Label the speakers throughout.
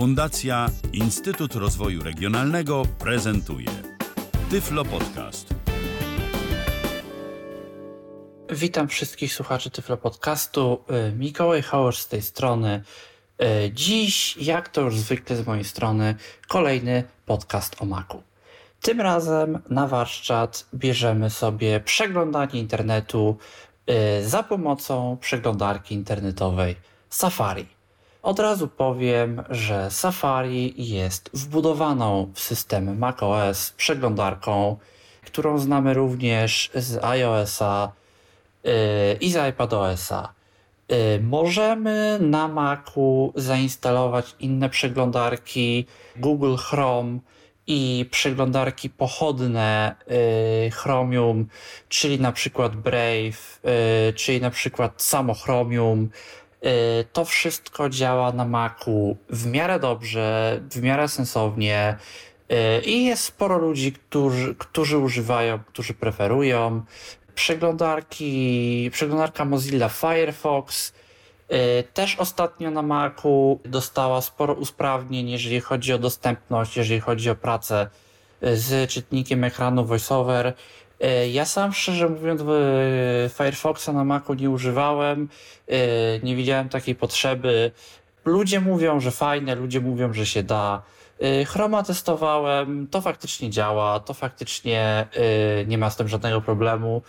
Speaker 1: Fundacja Instytut Rozwoju Regionalnego prezentuje Tyflo Podcast.
Speaker 2: Witam wszystkich słuchaczy Tyflo Podcastu. Y, Mikołaj Hołosz z tej strony. Y, Dziś, jak to już zwykle z mojej strony, kolejny podcast o Macu. Tym razem na warsztat bierzemy sobie przeglądanie internetu y, za pomocą przeglądarki internetowej Safari. Od razu powiem, że Safari jest wbudowaną w system macOS przeglądarką, którą znamy również z iOS-a yy, i z iPadOS-a. Yy, możemy na Macu zainstalować inne przeglądarki Google Chrome i przeglądarki pochodne yy, Chromium, czyli na przykład Brave, yy, czyli na przykład samo Chromium, to wszystko działa na Macu w miarę dobrze, w miarę sensownie y, i jest sporo ludzi, którzy, którzy używają, którzy preferują. Przeglądarki, przeglądarka Mozilla Firefox y, też ostatnio na Macu dostała sporo usprawnień, jeżeli chodzi o dostępność, jeżeli chodzi o pracę z czytnikiem ekranu VoiceOver. E, ja sam szczerze mówiąc Firefoxa na Macu nie używałem, e, nie widziałem takiej potrzeby. Ludzie mówią, że fajne, ludzie mówią, że się da. E, Chroma testowałem, to faktycznie działa, to faktycznie nie ma z tym żadnego problemu.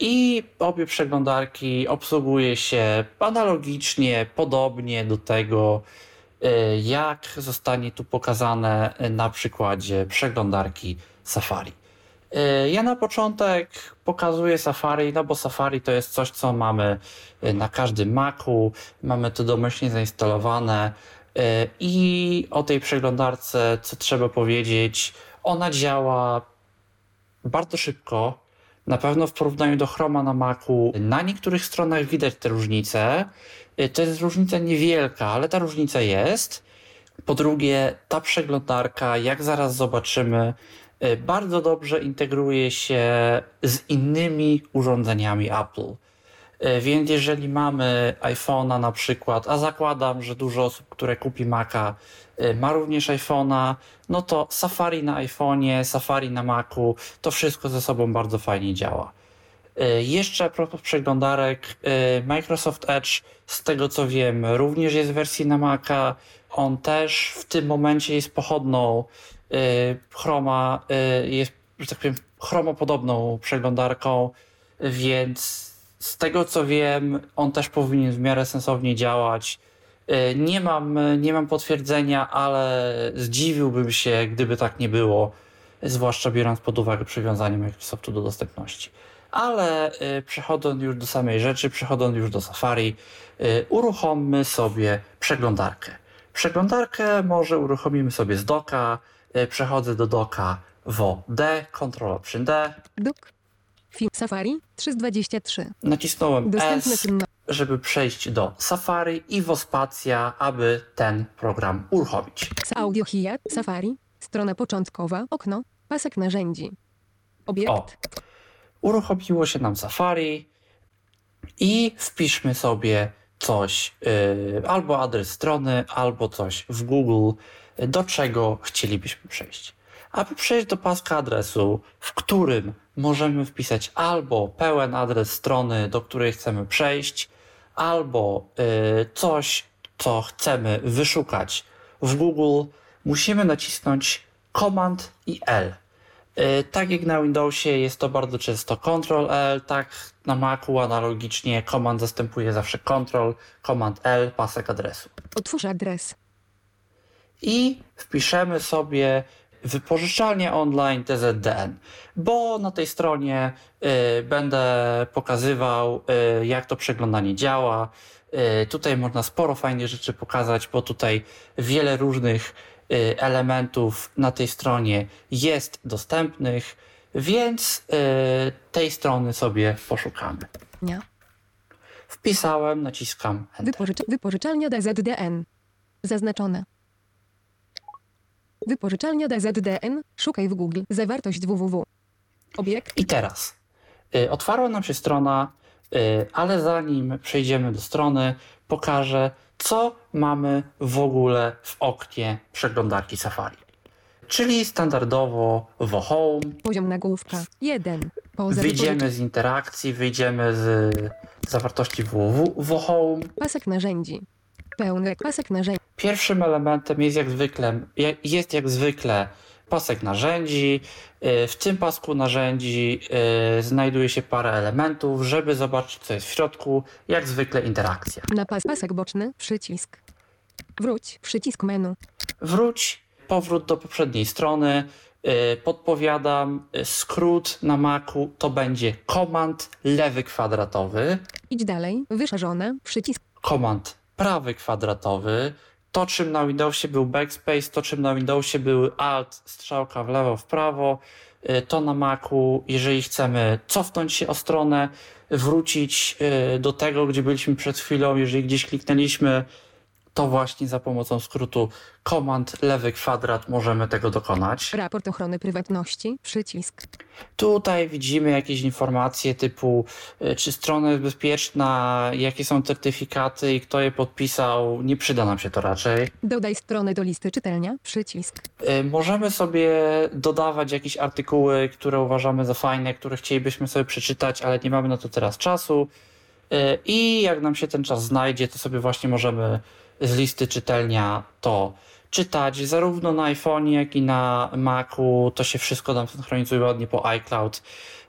Speaker 2: I obie przeglądarki obsługuje się analogicznie, podobnie do tego, jak zostanie tu pokazane na przykładzie przeglądarki Safari. E, ja na początek pokazuję Safari, no bo Safari to jest coś, co mamy e, na każdym Macu, mamy to domyślnie zainstalowane e, i o tej przeglądarce, co trzeba powiedzieć, ona działa bardzo szybko, na pewno w porównaniu do Chroma na Macu. Na niektórych stronach widać te różnice. To jest różnica niewielka, ale ta różnica jest. Po drugie, ta przeglądarka, jak zaraz zobaczymy, bardzo dobrze integruje się z innymi urządzeniami Apple. E, więc jeżeli mamy iPhone'a na przykład, a zakładam, że dużo osób, które kupi Maca, e, ma również iPhone'a, no to Safari na iPhone'ie, Safari na Macu, to wszystko ze sobą bardzo fajnie działa. Jeszcze a propos przeglądarek, Microsoft Edge, z tego co wiem, również jest w wersji na Maca. On też w tym momencie jest pochodną Chroma y, jest, że tak powiem, chromopodobną przeglądarką, więc z tego co wiem, on też powinien w miarę sensownie działać. Y, nie mam, nie mam potwierdzenia, ale zdziwiłbym się, gdyby tak nie było, zwłaszcza biorąc pod uwagę przywiązanie Microsoftu do dostępności. Ale przechodząc już do samej rzeczy, przechodząc już do Safari, uruchommy sobie przeglądarkę. Przeglądarkę może uruchomimy sobie z doka, przechodzę do doka WO D, Ctrl Option D.
Speaker 3: Dok. Film Safari 323.
Speaker 2: Nacisnąłem S, żeby przejść do Safari i Wospacja, aby ten program uruchomić.
Speaker 3: Audio Hiat Safari, strona początkowa, okno, pasek narzędzi. Obiekt. O.
Speaker 2: Uruchomiło się nam Safari i wpiszmy sobie coś, yy, albo adres strony, albo coś w Google do czego chcielibyśmy przejść. Aby przejść do paska adresu, w którym możemy wpisać albo pełen adres strony, do której chcemy przejść, albo y, coś, co chcemy wyszukać w Google, musimy nacisnąć Command i L. Y, tak jak na Windowsie jest to bardzo często Ctrl L, tak na Macu analogicznie Command zastępuje zawsze Ctrl, Command L, pasek adresu.
Speaker 3: Otwórz adres
Speaker 2: i wpiszemy sobie wypożyczalnia online TZDN, bo na tej stronie y, będę pokazywał, y, jak to przeglądanie działa. Y, tutaj można sporo fajnych rzeczy pokazać, bo tutaj wiele różnych y, elementów na tej stronie jest dostępnych, więc y, tej strony sobie poszukamy. Nie. Wpisałem, naciskam Enter.
Speaker 3: Wypożycz wypożyczalnia DZDN. Zaznaczone. Wypożyczalnia DZDN. Szukaj w Google. Zawartość www. Obiekt.
Speaker 2: I teraz y, otwarła nam się strona, y, ale zanim przejdziemy do strony, pokażę, co mamy w ogóle w oknie przeglądarki Safari. Czyli standardowo w Home,
Speaker 3: Poziom nagłówka 1. Poza
Speaker 2: wyjdziemy z interakcji, wyjdziemy z zawartości www w Home.
Speaker 3: Pasek narzędzi. Pełny pasek narzędzi.
Speaker 2: Pierwszym elementem jest jak zwykle, jest jak zwykle pasek narzędzi. Y, W tym pasku narzędzi y, znajduje się parę elementów, żeby zobaczyć co jest w środku. Jak zwykle interakcja.
Speaker 3: Na pas pasek boczny przycisk. Wróć przycisk menu.
Speaker 2: Wróć, powrót do poprzedniej strony. Y, Podpowiadam, skrót na Macu to będzie komand lewy kwadratowy,
Speaker 3: Idź dalej. Wyszerzone przycisk.
Speaker 2: komand prawy kwadratowy. To, czym na Windowsie był backspace, to, czym na Windowsie był alt, strzałka w lewo, w prawo, y, to na Macu, jeżeli chcemy cofnąć się o stronę, wrócić y, do tego, gdzie byliśmy przed chwilą, jeżeli gdzieś kliknęliśmy, to właśnie za pomocą skrótu komand lewy kwadrat możemy tego dokonać.
Speaker 3: Raport ochrony prywatności przycisk.
Speaker 2: Tutaj widzimy jakieś informacje typu, y, czy strona jest bezpieczna, jakie są certyfikaty i kto je podpisał. Nie przyda nam się to raczej.
Speaker 3: Dodaj stronę do listy czytelnia przycisk.
Speaker 2: Y, Możemy sobie dodawać jakieś artykuły, które uważamy za fajne, które chcielibyśmy sobie przeczytać, ale nie mamy na to teraz czasu. Y, I jak nam się ten czas znajdzie, to sobie właśnie możemy z listy czytelnia to czytać. Zarówno na iPhone, jak i na Macu to się wszystko nam synchronizuje ładnie po iCloud.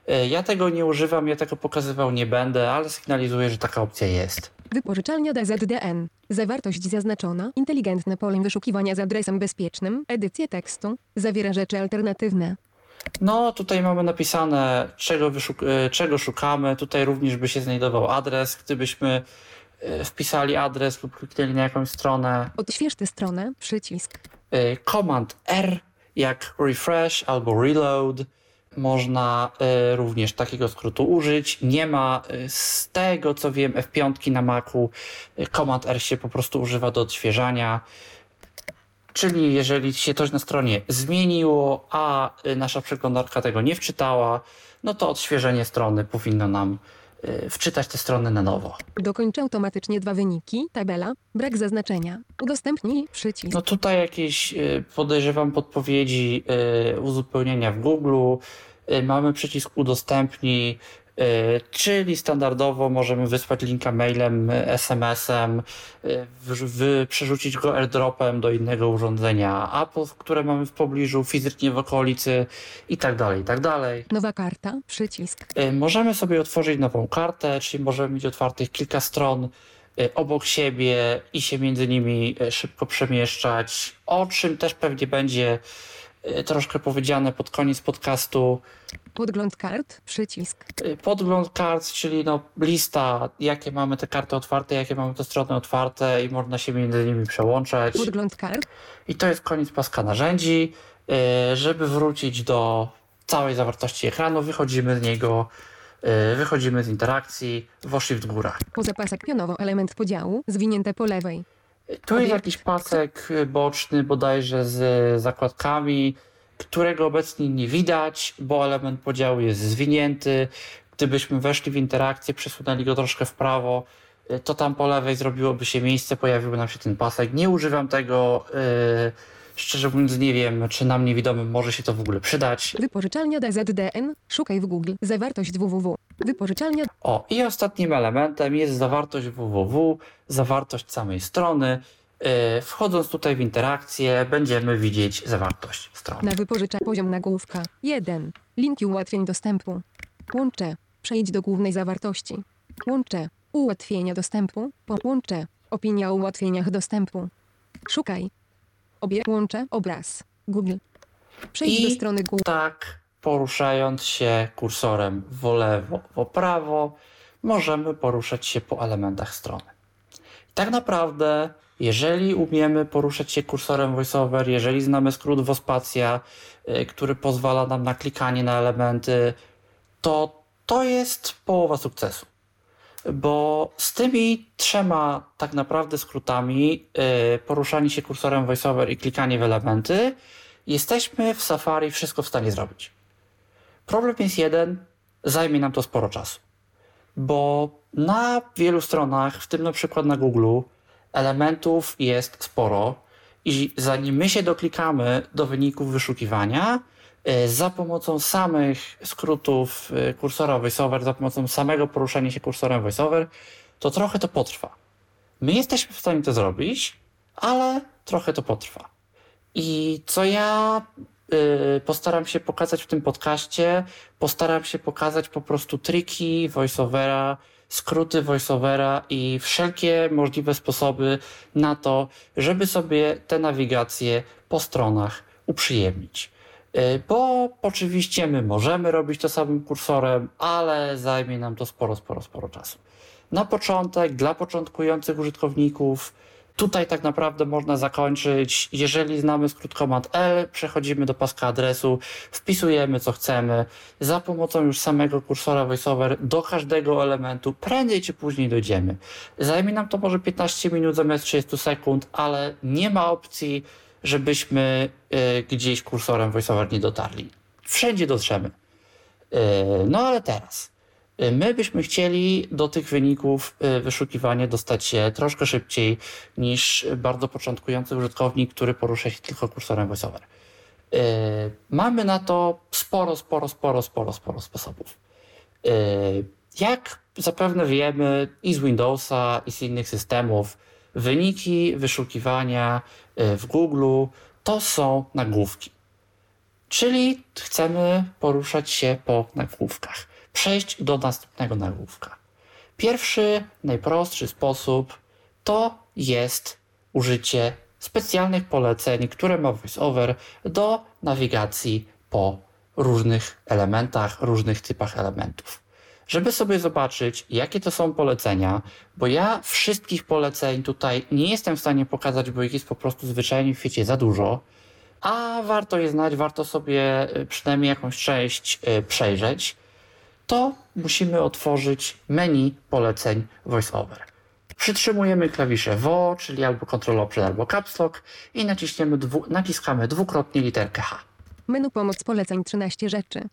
Speaker 2: Y, Ja tego nie używam, ja tego pokazywał nie będę, ale sygnalizuję, że taka opcja jest.
Speaker 3: Wypożyczalnia DZDN. Zawartość zaznaczona. Inteligentne pole wyszukiwania z adresem bezpiecznym. Edycję tekstu. Zawiera rzeczy alternatywne.
Speaker 2: No, tutaj mamy napisane, czego, e, czego szukamy. Tutaj również by się znajdował adres, gdybyśmy wpisali adres lub kliknęli na jakąś stronę.
Speaker 3: Odśwież tę stronę. Przycisk.
Speaker 2: E, Command R, jak refresh albo reload. Można e, również takiego skrótu użyć. Nie ma z tego, co wiem, F5 na Macu. Command R się po prostu używa do odświeżania. Czyli jeżeli się coś na stronie zmieniło, a y, nasza przeglądarka tego nie wczytała, no to odświeżenie strony powinno nam y, wczytać tę stronę na nowo.
Speaker 3: Dokończ automatycznie dwa wyniki. Tabela. Brak zaznaczenia. Udostępnij. Przycisk.
Speaker 2: No tutaj jakieś y, podejrzewam podpowiedzi y, uzupełnienia w Google. Y, Mamy przycisk udostępnij, y, czyli standardowo możemy wysłać linka mailem, SMS-em, wy- przerzucić go airdropem do innego urządzenia Apple, które mamy w pobliżu, fizycznie w okolicy i tak dalej, i tak dalej.
Speaker 3: Nowa karta. Przycisk.
Speaker 2: Y, Możemy sobie otworzyć nową kartę, czyli możemy mieć otwartych kilka stron obok siebie i się między nimi szybko przemieszczać, o czym też pewnie będzie troszkę powiedziane pod koniec podcastu.
Speaker 3: Podgląd kart. Przycisk.
Speaker 2: Y, Podgląd kart, czyli no lista, jakie mamy te karty otwarte, jakie mamy te strony otwarte i można się między nimi przełączać.
Speaker 3: Podgląd kart.
Speaker 2: I to jest koniec paska narzędzi. Y, Żeby wrócić do całej zawartości ekranu, wychodzimy z niego, y, wychodzimy z interakcji, w góra.
Speaker 3: Poza pasek pionowo element podziału. Zwinięte po lewej.
Speaker 2: Tu jest jakiś pasek boczny bodajże z zakładkami, którego obecnie nie widać, bo element podziału jest zwinięty. Gdybyśmy weszli w interakcję, przesunęli go troszkę w prawo, to tam po lewej zrobiłoby się miejsce, pojawiłby nam się ten pasek. Nie używam tego, y, szczerze mówiąc nie wiem, czy nam niewidomym może się to w ogóle przydać.
Speaker 3: Wypożyczalnia DZDN. Szukaj w Google. Zawartość www. Wypożyczalnia.
Speaker 2: O, i ostatnim elementem jest zawartość www, zawartość samej strony. Y, Wchodząc tutaj w interakcję, będziemy widzieć zawartość strony.
Speaker 3: Na wypożycza poziom nagłówka. 1. Linki ułatwień dostępu. Łącze. Przejdź do głównej zawartości. Łącze. Ułatwienia dostępu. Łącze. Opinia o ułatwieniach dostępu. Szukaj. Obie łącze obraz. Google. Przejdź
Speaker 2: I
Speaker 3: do strony Google.
Speaker 2: tak, poruszając się kursorem w lewo, w prawo, możemy poruszać się po elementach strony. I tak naprawdę, jeżeli umiemy poruszać się kursorem VoiceOver, jeżeli znamy skrót WOSpacja, y, który pozwala nam na klikanie na elementy, to to jest połowa sukcesu. Bo z tymi trzema tak naprawdę skrótami, y, poruszanie się kursorem VoiceOver i klikanie w elementy, jesteśmy w Safari wszystko w stanie zrobić. Problem jest jeden, zajmie nam to sporo czasu. Bo na wielu stronach, w tym na przykład na Google, elementów jest sporo i zanim my się doklikamy do wyników wyszukiwania, za pomocą samych skrótów y, kursora VoiceOver, za pomocą samego poruszania się kursorem VoiceOver, to trochę to potrwa. My jesteśmy w stanie to zrobić, ale trochę to potrwa. I co ja y, postaram się pokazać w tym podcaście, postaram się pokazać po prostu triki voiceovera, skróty voiceovera i wszelkie możliwe sposoby na to, żeby sobie te nawigacje po stronach uprzyjemnić. Y, Bo oczywiście my możemy robić to samym kursorem, ale zajmie nam to sporo, sporo, sporo czasu. Na początek, dla początkujących użytkowników, tutaj tak naprawdę można zakończyć. Jeżeli znamy skrót Command L, przechodzimy do paska adresu, wpisujemy co chcemy. Za pomocą już samego kursora VoiceOver do każdego elementu prędzej czy później dojdziemy. Zajmie nam to może 15 minut zamiast 30 sekund, ale nie ma opcji, żebyśmy y, gdzieś kursorem VoiceOver nie dotarli. Wszędzie dotrzemy. Y, No ale teraz. Y, My byśmy chcieli do tych wyników wyszukiwania dostać się troszkę szybciej niż bardzo początkujący użytkownik, który porusza się tylko kursorem VoiceOver. Mamy na to sporo, sporo, sporo, sporo, sporo sposobów. Jak zapewne wiemy i z Windowsa, i z innych systemów, wyniki wyszukiwania w Google to są nagłówki. Czyli chcemy poruszać się po nagłówkach, przejść do następnego nagłówka. Pierwszy, najprostszy sposób to jest użycie specjalnych poleceń, które ma VoiceOver do nawigacji po różnych elementach, różnych typach elementów. Żeby sobie zobaczyć, jakie to są polecenia, bo ja wszystkich poleceń tutaj nie jestem w stanie pokazać, bo ich jest po prostu zwyczajnie w świecie za dużo, a warto je znać, warto sobie y, przynajmniej jakąś część y, przejrzeć, to musimy otworzyć menu poleceń VoiceOver. Przytrzymujemy klawisze VO, czyli albo Ctrl Option, albo Caps Lock i naciskamy dwukrotnie literkę H.
Speaker 3: Menu pomoc poleceń 13 rzeczy.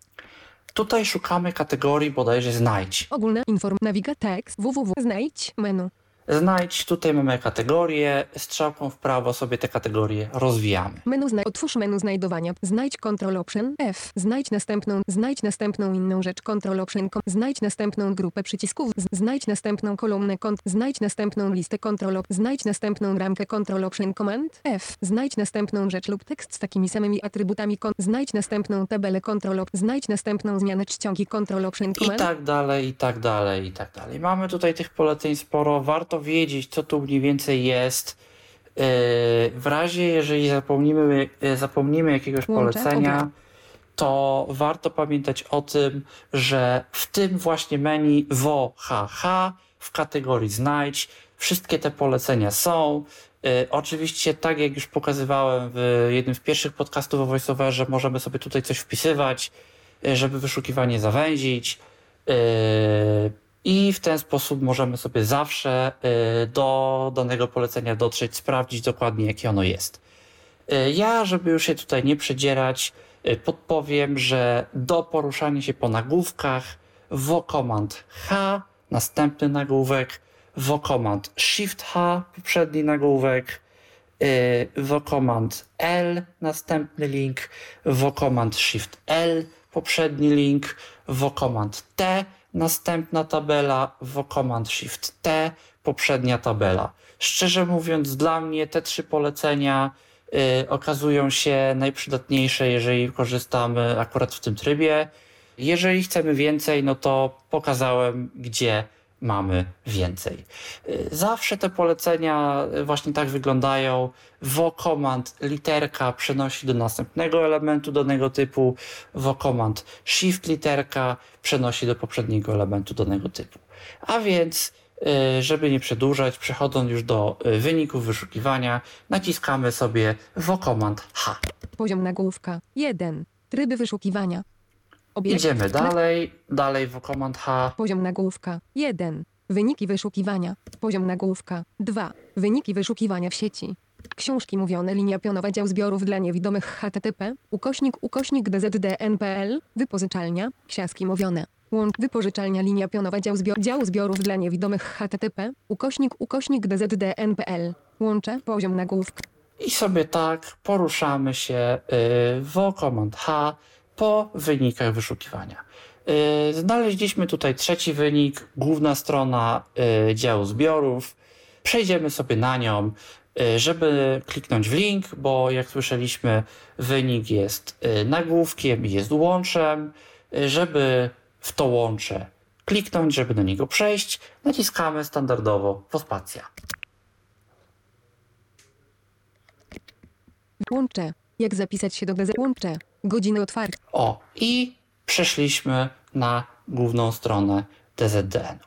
Speaker 2: Tutaj szukamy kategorii bodajże znajdź.
Speaker 3: Ogólne inform nawiga tekst www znajdź menu.
Speaker 2: Znajdź, tutaj mamy kategorie, strzałką w prawo sobie te kategorie rozwijamy.
Speaker 3: Menu znaj otwórz menu znajdowania. Znajdź Ctrl Option F. Znajdź następną, znajdź następną inną rzecz Ctrl Option kom. Znajdź następną grupę przycisków. Z- Znajdź następną kolumnę kont. Znajdź następną listę Ctrl Op. Znajdź następną ramkę Ctrl Option Command F. Znajdź następną rzecz lub tekst z takimi samymi atrybutami kon. Znajdź następną tabelę Ctrl Op. Znajdź następną zmianę czcionki Ctrl Option
Speaker 2: I
Speaker 3: Command.
Speaker 2: tak dalej, i tak dalej, i tak dalej. Mamy tutaj tych poleceń sporo. Warto wiedzieć, co tu mniej więcej jest. Yy, W razie, jeżeli zapomnimy, yy, zapomnimy jakiegoś polecenia, to warto pamiętać o tym, że w tym właśnie menu WHH w kategorii znajdź wszystkie te polecenia są. Yy, Oczywiście, tak jak już pokazywałem w jednym z pierwszych podcastów o VoiceOverze, możemy sobie tutaj coś wpisywać, żeby wyszukiwanie zawęzić. I w ten sposób możemy sobie zawsze yy, do danego polecenia dotrzeć, sprawdzić dokładnie, jakie ono jest. Yy, Ja, żeby już się tutaj nie przedzierać, yy, podpowiem, że do poruszania się po nagłówkach wokomand H, następny nagłówek, wokomand Shift H, poprzedni nagłówek, wokomand L, następny link, wokomand Shift L, poprzedni link, wokomand T, następna tabela, wokomand Shift T, poprzednia tabela. Szczerze mówiąc, dla mnie te trzy polecenia y, okazują się najprzydatniejsze, jeżeli korzystamy akurat w tym trybie. Jeżeli chcemy więcej, no to pokazałem, gdzie mamy więcej. Y, Zawsze te polecenia y, właśnie tak wyglądają. Wokomand literka przenosi do następnego elementu danego typu. Wokomand shift literka przenosi do poprzedniego elementu danego typu. A więc, y, żeby nie przedłużać, przechodząc już do wyników wyszukiwania, naciskamy sobie wokomand H.
Speaker 3: Poziom nagłówka 1. Tryby wyszukiwania. Obiekt.
Speaker 2: Idziemy dalej, dalej wokomand H.
Speaker 3: Poziom nagłówka 1. Wyniki wyszukiwania. Poziom nagłówka 2. Wyniki wyszukiwania w sieci. Książki mówione linia pionowa dział zbiorów dla niewidomych http ukośnik ukośnik dzdn.pl wypożyczalnia ksiaski mówione. Łącz wypożyczalnia linia pionowa dział, zbior, dział zbiorów dla niewidomych http ukośnik ukośnik dzdn.pl Łącze poziom nagłówka.
Speaker 2: I sobie tak poruszamy się y, w Command H po wynikach wyszukiwania. Y, Znaleźliśmy tutaj trzeci wynik, główna strona y, działu zbiorów. Przejdziemy sobie na nią, y, żeby kliknąć w link, bo jak słyszeliśmy, wynik jest nagłówkiem i jest łączem. Żeby w to łącze kliknąć, żeby do niego przejść, naciskamy standardowo pospacja.
Speaker 3: Łącze. Jak zapisać się do DZ? Łącze. Godziny otwarte.
Speaker 2: O, i przeszliśmy na główną stronę DZDN.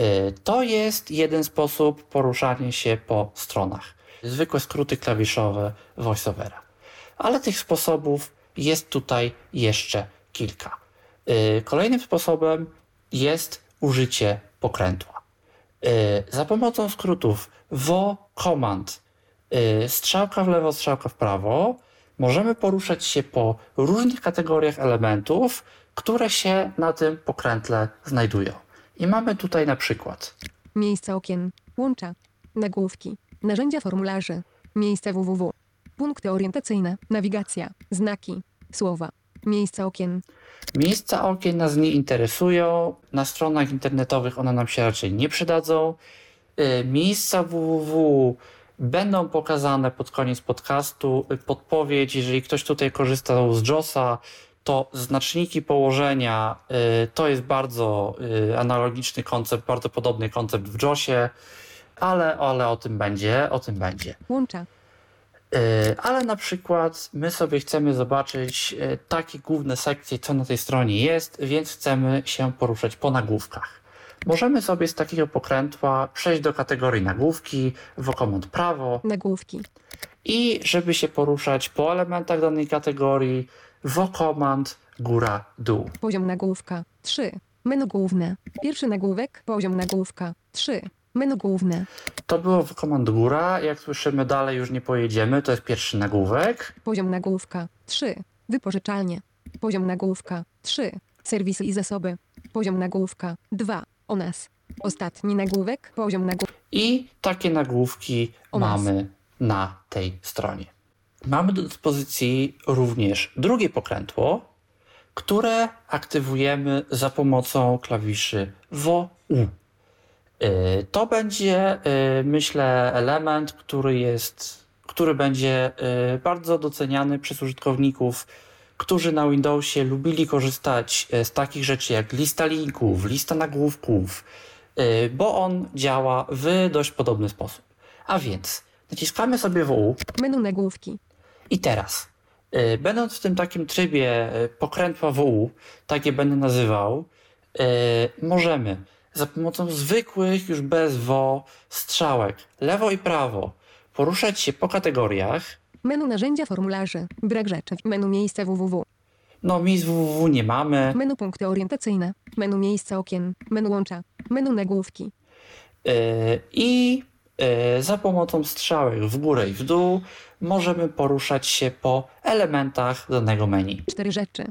Speaker 2: Y, To jest jeden sposób poruszania się po stronach. Zwykłe skróty klawiszowe VoiceOvera. Ale tych sposobów jest tutaj jeszcze kilka. Y, Kolejnym sposobem jest użycie pokrętła. Y, Za pomocą skrótów vo command strzałka w lewo, strzałka w prawo, możemy poruszać się po różnych kategoriach elementów, które się na tym pokrętle znajdują. I mamy tutaj na przykład
Speaker 3: Miejsca okien. Łącza. Nagłówki. Narzędzia formularzy. Miejsce www. Punkty orientacyjne. Nawigacja. Znaki. Słowa. Miejsca okien.
Speaker 2: miejsca okien nas nie interesują, na stronach internetowych one nam się raczej nie przydadzą. Y, Miejsca www będą pokazane pod koniec podcastu. Y, Podpowiedź, jeżeli ktoś tutaj korzystał z JOSa, to znaczniki położenia y, to jest bardzo y, analogiczny koncept, bardzo podobny koncept w JOSie, ale, ale o tym będzie, o tym będzie.
Speaker 3: Łącza.
Speaker 2: Yy, Ale na przykład my sobie chcemy zobaczyć takie główne sekcje, co na tej stronie jest, więc chcemy się poruszać po nagłówkach. Możemy sobie z takiego pokrętła przejść do kategorii nagłówki, w komand prawo
Speaker 3: Nagłówki.
Speaker 2: i żeby się poruszać po elementach danej kategorii, w komand góra dół.
Speaker 3: Poziom nagłówka. 3. Menu główne. Pierwszy nagłówek. Poziom nagłówka. 3. Menu główne.
Speaker 2: To było w komand góra, jak słyszymy dalej już nie pojedziemy, to jest pierwszy nagłówek.
Speaker 3: Poziom nagłówka. 3. Wypożyczalnie. Poziom nagłówka. 3. Serwisy i zasoby. Poziom nagłówka. 2. O nas. Ostatni nagłówek. Poziom nagłówka.
Speaker 2: I takie nagłówki
Speaker 3: O nas.
Speaker 2: mamy na tej stronie. Mamy do dyspozycji również drugie pokrętło, które aktywujemy za pomocą klawiszy WO. Y, To będzie, y, myślę, element, który jest, który będzie y, bardzo doceniany przez użytkowników, którzy na Windowsie lubili korzystać y, z takich rzeczy jak lista linków, lista nagłówków, y, bo on działa w dość podobny sposób. A więc naciskamy sobie WU
Speaker 3: Menu nagłówki.
Speaker 2: i teraz, y, będąc w tym takim trybie pokrętła WU, tak je będę nazywał, możemy za pomocą zwykłych, już bez WO, strzałek lewo i prawo poruszać się po kategoriach.
Speaker 3: Menu narzędzia formularzy. Brak rzeczy. Menu miejsce www.
Speaker 2: No, miejsc www nie mamy.
Speaker 3: Menu punkty orientacyjne. Menu miejsca okien. Menu łącza. Menu nagłówki.
Speaker 2: Y, I y, za pomocą strzałek w górę i w dół możemy poruszać się po elementach danego menu.
Speaker 3: Cztery rzeczy.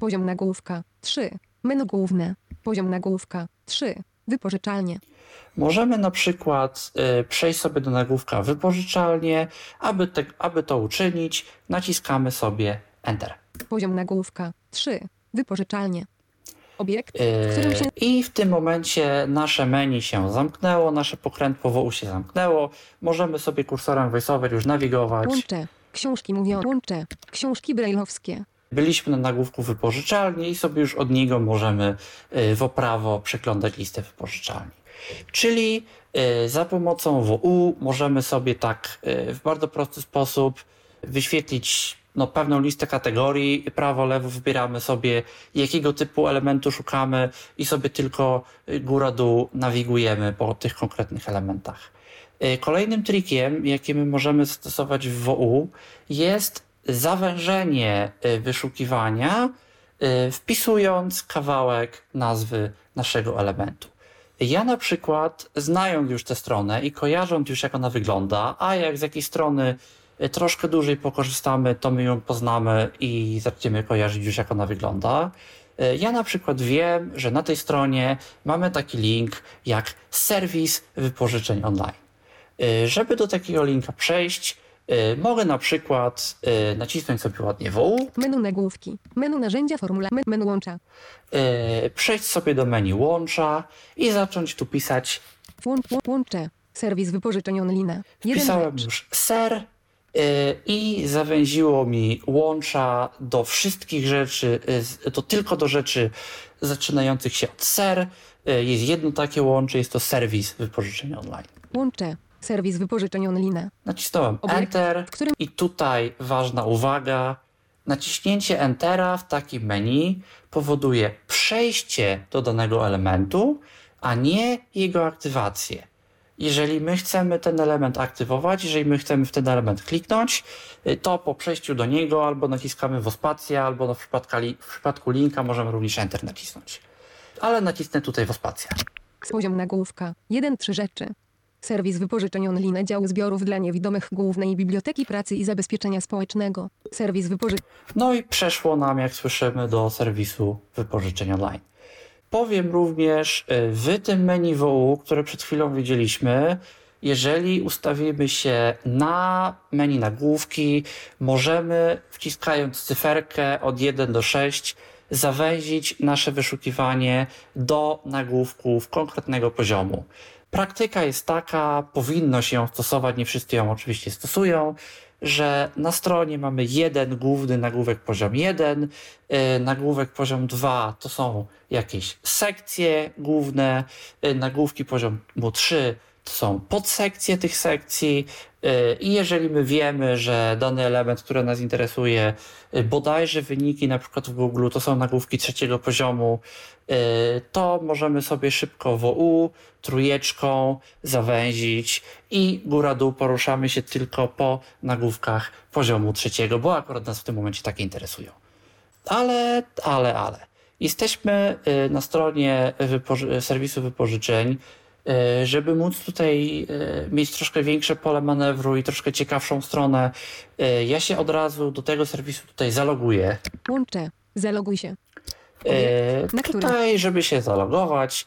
Speaker 3: Poziom nagłówka. 3. Menu główne. Poziom nagłówka. 3. Wypożyczalnie.
Speaker 2: Możemy na przykład y, przejść sobie do nagłówka wypożyczalnie. Aby, te, aby to uczynić, naciskamy sobie Enter.
Speaker 3: Poziom nagłówka. 3. Wypożyczalnie. Obiekt, w którym się
Speaker 2: I w tym momencie nasze menu się zamknęło, nasze pokrętło WU się zamknęło. Możemy sobie kursorem VoiceOver już nawigować.
Speaker 3: łącze. Książki mówią łącze. Książki brajlowskie.
Speaker 2: Byliśmy na nagłówku wypożyczalni i sobie już od niego możemy y, w prawo przeglądać listę wypożyczalni. Czyli y, za pomocą WU możemy sobie tak y, w bardzo prosty sposób wyświetlić no, pewną listę kategorii. Prawo, lewo wybieramy sobie jakiego typu elementu szukamy i sobie tylko y, góra-dół nawigujemy po tych konkretnych elementach. Kolejnym trikiem, jaki my możemy stosować w WU, jest zawężenie y, wyszukiwania, y, wpisując kawałek nazwy naszego elementu. Ja na przykład, znając już tę stronę i kojarząc już jak ona wygląda, a jak z jakiej strony y, troszkę dłużej pokorzystamy, to my ją poznamy i zaczniemy kojarzyć już jak ona wygląda, Ja na przykład wiem, że na tej stronie mamy taki link jak serwis wypożyczeń online. Żeby do takiego linka przejść, mogę na przykład e, nacisnąć sobie ładnie WOU,
Speaker 3: Menu nagłówki. Menu narzędzia formula. me- Menu łącza.
Speaker 2: e, przejść sobie do menu łącza i zacząć tu pisać.
Speaker 3: Łą- łą- Łącze. Serwis wypożyczeń online. Rzecz.
Speaker 2: już ser e, i zawęziło mi łącza do wszystkich rzeczy, e, to tylko do rzeczy zaczynających się od ser. E, Jest jedno takie łącze, jest to serwis wypożyczeń online.
Speaker 3: Łącze. Serwis wypożyczeń online.
Speaker 2: Nacisnąłem
Speaker 3: Obiekt,
Speaker 2: Enter
Speaker 3: którym-
Speaker 2: i tutaj ważna uwaga. Naciśnięcie Entera w takim menu powoduje przejście do danego elementu, a nie jego aktywację. Jeżeli my chcemy ten element aktywować, jeżeli my chcemy w ten element kliknąć, y, to po przejściu do niego albo naciskamy w spację, albo w przypadku linka możemy również Enter nacisnąć. Ale nacisnę tutaj w spację.
Speaker 3: Poziom nagłówka. Jeden trzy rzeczy. Serwis wypożyczeń online dział zbiorów dla niewidomych Głównej Biblioteki Pracy i Zabezpieczenia Społecznego. Serwis wypożyczeń.
Speaker 2: No i przeszło nam, jak słyszymy, do serwisu wypożyczeń online. Powiem również, y, w tym menu WOU, które przed chwilą widzieliśmy, jeżeli ustawimy się na menu nagłówki, możemy wciskając cyferkę od 1 do 6 zawęzić nasze wyszukiwanie do nagłówków konkretnego poziomu. Praktyka jest taka, powinno się ją stosować, nie wszyscy ją oczywiście stosują, że na stronie mamy jeden główny nagłówek poziom 1, y, nagłówek poziom 2 to są jakieś sekcje główne, y, nagłówki poziomu 3 to są podsekcje tych sekcji i jeżeli my wiemy, że dany element, który nas interesuje, bodajże wyniki na przykład w Google to są nagłówki trzeciego poziomu, y, to możemy sobie szybko WU trójeczką zawęzić i góra-dół poruszamy się tylko po nagłówkach poziomu trzeciego, bo akurat nas w tym momencie takie interesują. Ale, ale, ale. Jesteśmy y, na stronie serwisu wypożyczeń. Y, Żeby móc tutaj y, mieć troszkę większe pole manewru i troszkę ciekawszą stronę, y, ja się od razu do tego serwisu tutaj zaloguję.
Speaker 3: Łącze. Zaloguj się.
Speaker 2: E,
Speaker 3: Na
Speaker 2: tutaj, żeby się zalogować, e,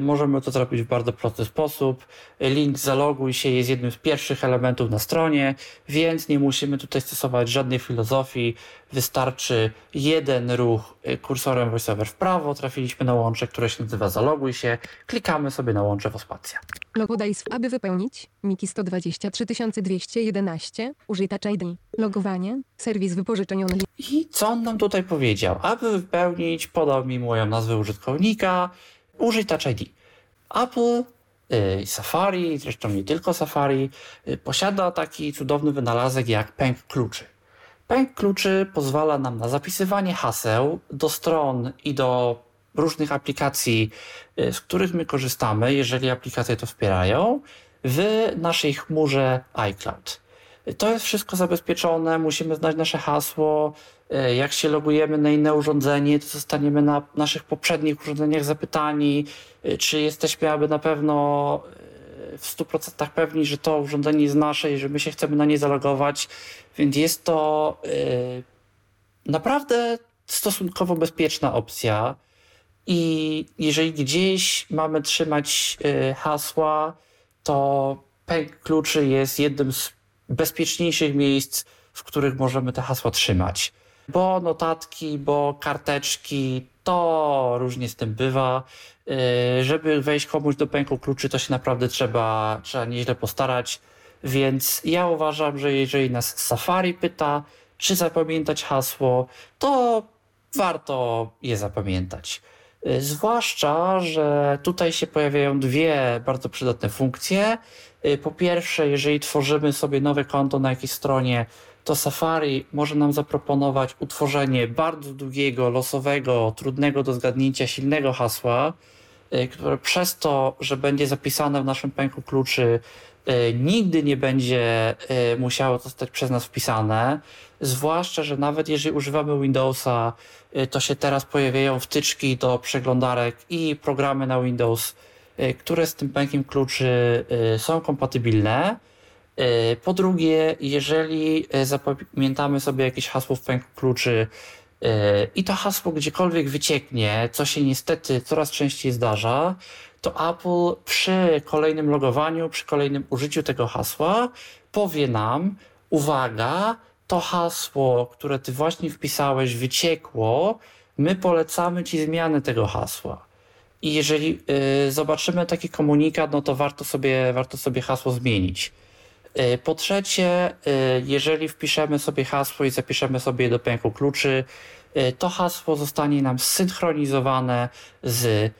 Speaker 2: możemy to zrobić w bardzo prosty sposób. Link zaloguj się jest jednym z pierwszych elementów na stronie, więc nie musimy tutaj stosować żadnej filozofii. Wystarczy jeden ruch e, kursorem voiceover w prawo, trafiliśmy na łącze, które się nazywa zaloguj się, klikamy sobie na łącze Wospacja.
Speaker 3: Logodaj sw- aby wypełnić. Miki 123 211. Użyj Touch ID. Logowanie. Serwis wypożyczeń online.
Speaker 2: I co on nam tutaj powiedział? Aby wypełnić, podał mi moją nazwę użytkownika, użyj Touch ID. Apple, y, Safari, zresztą nie tylko Safari, y, posiada taki cudowny wynalazek jak pęk kluczy. Pęk kluczy pozwala nam na zapisywanie haseł do stron i do różnych aplikacji, y, z których my korzystamy, jeżeli aplikacje to wspierają, w naszej chmurze iCloud. To jest wszystko zabezpieczone, musimy znać nasze hasło. E, Jak się logujemy na inne urządzenie, to zostaniemy na naszych poprzednich urządzeniach zapytani, e, czy jesteśmy aby na pewno e, w 100% pewni, że to urządzenie jest nasze i że my się chcemy na nie zalogować. Więc jest to naprawdę stosunkowo bezpieczna opcja. I jeżeli gdzieś mamy trzymać hasła, to pęk kluczy jest jednym z bezpieczniejszych miejsc, w których możemy te hasła trzymać. Bo notatki, bo karteczki, to różnie z tym bywa. Yy, Żeby wejść komuś do pęku kluczy, to się naprawdę trzeba, trzeba nieźle postarać. Więc ja uważam, że jeżeli nas Safari pyta, czy zapamiętać hasło, to warto je zapamiętać. Y, Zwłaszcza, że tutaj się pojawiają dwie bardzo przydatne funkcje. Y, Po pierwsze, jeżeli tworzymy sobie nowe konto na jakiejś stronie, to Safari może nam zaproponować utworzenie bardzo długiego, losowego, trudnego do zgadnięcia, silnego hasła, y, które przez to, że będzie zapisane w naszym pęku kluczy, y, nigdy nie będzie y, musiało zostać przez nas wpisane. Zwłaszcza, że nawet jeżeli używamy Windowsa, to się teraz pojawiają wtyczki do przeglądarek i programy na Windows, które z tym pękiem kluczy są kompatybilne. Y, Po drugie, jeżeli y, zapamiętamy sobie jakieś hasło w pęku kluczy, i to hasło gdziekolwiek wycieknie, co się niestety coraz częściej zdarza, to Apple przy kolejnym logowaniu, przy kolejnym użyciu tego hasła powie nam, uwaga, to hasło, które ty właśnie wpisałeś, wyciekło, my polecamy ci zmianę tego hasła. I jeżeli y, zobaczymy taki komunikat, no to warto sobie, warto sobie hasło zmienić. Y, po trzecie, y, jeżeli wpiszemy sobie hasło i zapiszemy sobie do pęku kluczy, y, to hasło zostanie nam zsynchronizowane z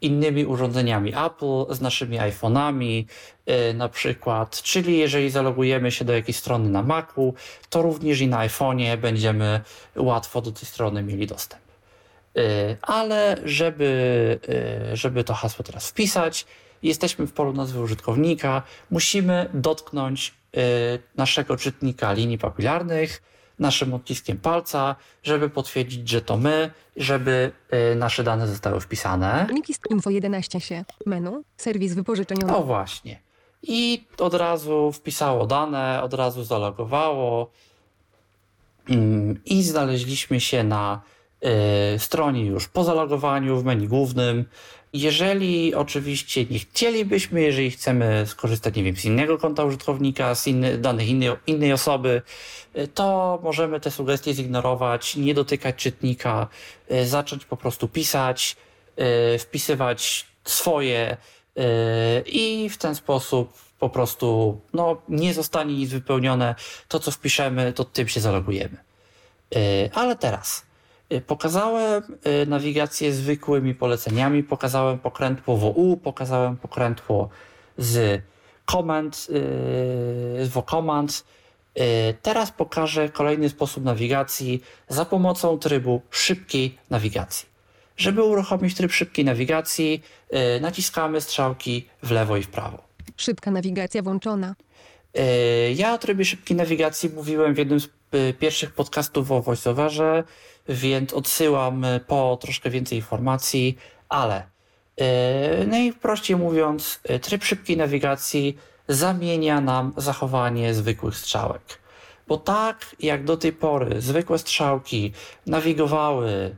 Speaker 2: innymi urządzeniami Apple, z naszymi iPhone'ami na przykład. Czyli jeżeli zalogujemy się do jakiejś strony na Macu, to również i na iPhone'ie będziemy łatwo do tej strony mieli dostęp. Ale żeby, żeby to hasło teraz wpisać, jesteśmy w polu nazwy użytkownika, musimy dotknąć naszego czytnika linii papilarnych, naszym odciskiem palca, żeby potwierdzić, że to my, żeby y, nasze dane zostały wpisane.
Speaker 3: Nikist Info 11 się. Menu. Serwis wypożyczeniowy.
Speaker 2: No właśnie. I od razu wpisało dane, od razu zalogowało mm, i znaleźliśmy się na y, stronie już po zalogowaniu w menu głównym. Jeżeli oczywiście nie chcielibyśmy, jeżeli chcemy skorzystać, nie wiem, z innego konta użytkownika, z inny, danych innej, innej osoby, y, to możemy te sugestie zignorować, nie dotykać czytnika, y, zacząć po prostu pisać, y, wpisywać swoje i w ten sposób po prostu no, nie zostanie nic wypełnione. To, co wpiszemy, to tym się zalogujemy. Ale teraz pokazałem y, nawigację zwykłymi poleceniami, pokazałem pokrętło WU, pokazałem pokrętło z command, y, z command. Teraz pokażę kolejny sposób nawigacji za pomocą trybu szybkiej nawigacji. Żeby uruchomić tryb szybkiej nawigacji, naciskamy strzałki w lewo i w prawo.
Speaker 3: Szybka nawigacja włączona.
Speaker 2: Ja o trybie szybkiej nawigacji mówiłem w jednym z pierwszych podcastów o VoiceOverze więc odsyłam e, po troszkę więcej informacji, ale e, najprościej mówiąc, e, tryb szybkiej nawigacji zamienia nam zachowanie zwykłych strzałek. Bo tak jak do tej pory zwykłe strzałki nawigowały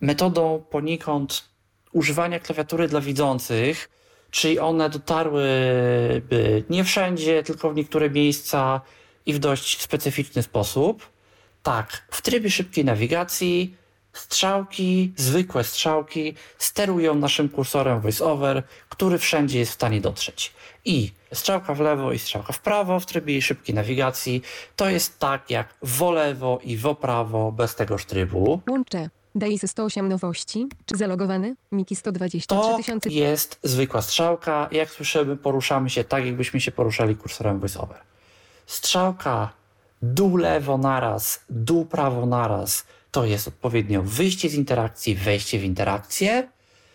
Speaker 2: metodą poniekąd używania klawiatury dla widzących, czyli one dotarłyby nie wszędzie, tylko w niektóre miejsca i w dość specyficzny sposób, tak, w trybie szybkiej nawigacji strzałki, zwykłe strzałki sterują naszym kursorem voiceover, który wszędzie jest w stanie dotrzeć. I strzałka w lewo i strzałka w prawo w trybie szybkiej nawigacji to jest tak jak w lewo i w prawo bez tegoż trybu.
Speaker 3: Łączę. Daisy 108 nowości. Czy zalogowany? Miki 123
Speaker 2: to
Speaker 3: tysiące.
Speaker 2: jest zwykła strzałka. Jak słyszymy, poruszamy się tak, jakbyśmy się poruszali kursorem voiceover. Strzałka dół lewo naraz, dół prawo naraz. To jest odpowiednio wyjście z interakcji, wejście w interakcję.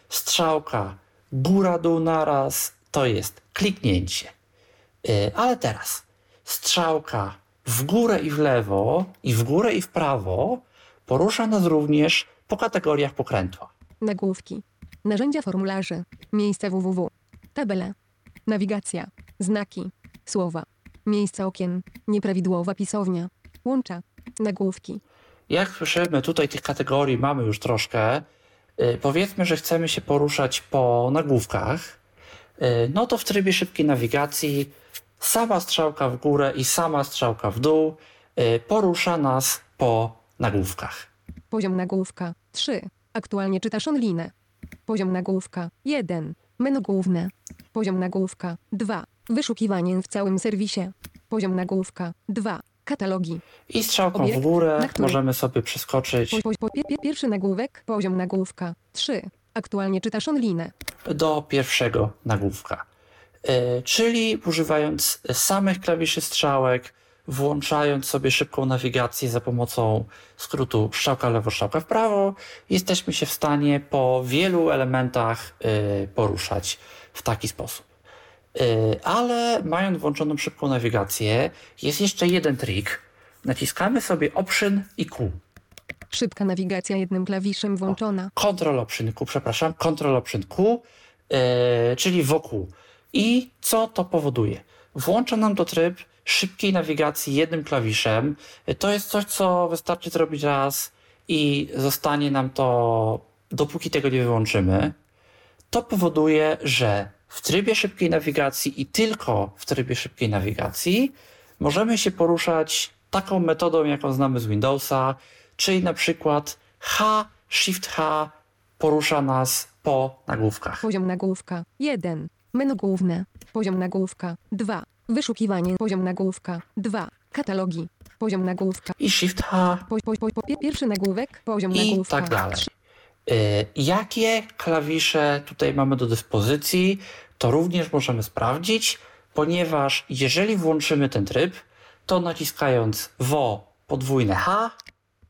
Speaker 2: Strzałka góra dół naraz. To jest kliknięcie. Yy, ale teraz strzałka w górę i w lewo, i w górę i w prawo porusza nas również po kategoriach pokrętła.
Speaker 3: Nagłówki, narzędzia formularze, miejsce www, tabele, nawigacja, znaki, słowa, Miejsca okien. Nieprawidłowa pisownia. Łącza. Nagłówki.
Speaker 2: Jak słyszymy, tutaj tych kategorii mamy już troszkę. Yy, powiedzmy, że chcemy się poruszać po nagłówkach. Yy, no to w trybie szybkiej nawigacji sama strzałka w górę i sama strzałka w dół yy, porusza nas po nagłówkach.
Speaker 3: Poziom nagłówka 3. Aktualnie czytasz online. Poziom nagłówka 1. Menu główne. Poziom nagłówka 2. Wyszukiwanie w całym serwisie. Poziom nagłówka 2. Katalogi.
Speaker 2: I strzałką Obiekt, w górę możemy sobie przeskoczyć. Po, po,
Speaker 3: po, pierwszy nagłówek, poziom nagłówka 3. Aktualnie czytasz online.
Speaker 2: Do pierwszego nagłówka. Yy, czyli używając samych klawiszy strzałek, włączając sobie szybką nawigację za pomocą skrótu strzałka lewo, strzałka w prawo, jesteśmy się w stanie po wielu elementach yy, poruszać w taki sposób. Y, ale mając włączoną szybką nawigację, jest jeszcze jeden trik. Naciskamy sobie Option i Q.
Speaker 3: Szybka nawigacja jednym klawiszem włączona.
Speaker 2: O, Control Option Q, przepraszam, Control Option Q, yy, czyli wokół. I co to powoduje? Włącza nam to tryb szybkiej nawigacji jednym klawiszem. To jest coś, co wystarczy zrobić raz i zostanie nam to, dopóki tego nie wyłączymy, to powoduje, że w trybie szybkiej nawigacji i tylko w trybie szybkiej nawigacji możemy się poruszać taką metodą, jaką znamy z Windowsa, czyli na przykład H, Shift H porusza nas po nagłówkach.
Speaker 3: Poziom nagłówka 1. Menu główne. Poziom nagłówka 2. Wyszukiwanie. Poziom nagłówka 2. Katalogi. Poziom nagłówka.
Speaker 2: I Shift H
Speaker 3: Po, po, po, pierwszy nagłówek. Poziom
Speaker 2: i
Speaker 3: nagłówka.
Speaker 2: tak dalej. Y, Jakie klawisze tutaj mamy do dyspozycji, to również możemy sprawdzić, ponieważ jeżeli włączymy ten tryb, to naciskając WO podwójne H,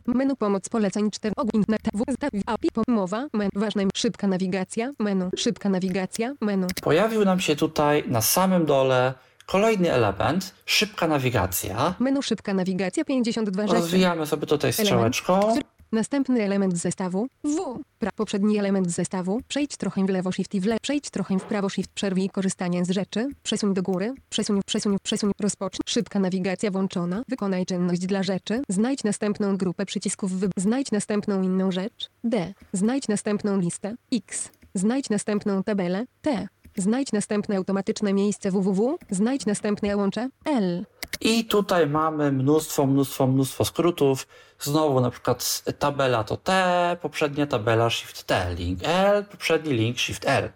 Speaker 3: Menu pomoc poleceń 4 ogólne na API pomowa men ważne szybka nawigacja menu szybka nawigacja menu
Speaker 2: pojawił nam się tutaj na samym dole kolejny element, szybka nawigacja.
Speaker 3: menu szybka nawigacja 52 rzeczy
Speaker 2: Rozwijamy sobie tutaj strzałeczką.
Speaker 3: Następny element zestawu? W. Pra, poprzedni element zestawu? Przejdź trochę w lewo shift i w lewo przejdź trochę w prawo shift przerwij korzystanie z rzeczy. Przesuń do góry. Przesuń przesuń przesuń rozpocznij. Szybka nawigacja włączona. Wykonaj czynność dla rzeczy. Znajdź następną grupę przycisków wy... znajdź następną inną rzecz. D. Znajdź następną listę. X. Znajdź następną tabelę. T. Znajdź następne automatyczne miejsce www znajdź następne łącze. L
Speaker 2: I tutaj mamy mnóstwo, mnóstwo, mnóstwo skrótów. Znowu na przykład tabela to T, poprzednia tabela Shift T, link L, poprzedni link Shift L.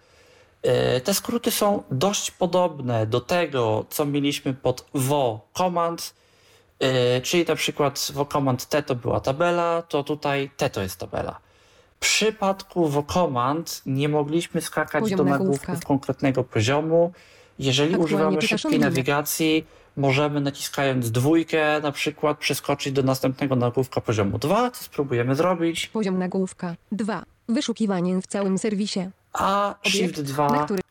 Speaker 2: Yy, Te skróty są dość podobne do tego, co mieliśmy pod wo command, yy, czyli na przykład wo command T to była tabela, to tutaj T to jest tabela. W przypadku wo command nie mogliśmy skakać
Speaker 3: Poziom
Speaker 2: do nagłówków konkretnego poziomu. Jeżeli
Speaker 3: Aktualnie
Speaker 2: używamy szybkiej nawigacji, możemy naciskając dwójkę na przykład przeskoczyć do następnego nagłówka poziomu 2, co spróbujemy zrobić,
Speaker 3: Poziom nagłówka 2. Wyszukiwanie w całym serwisie.
Speaker 2: a Shift
Speaker 3: na
Speaker 2: 2
Speaker 3: który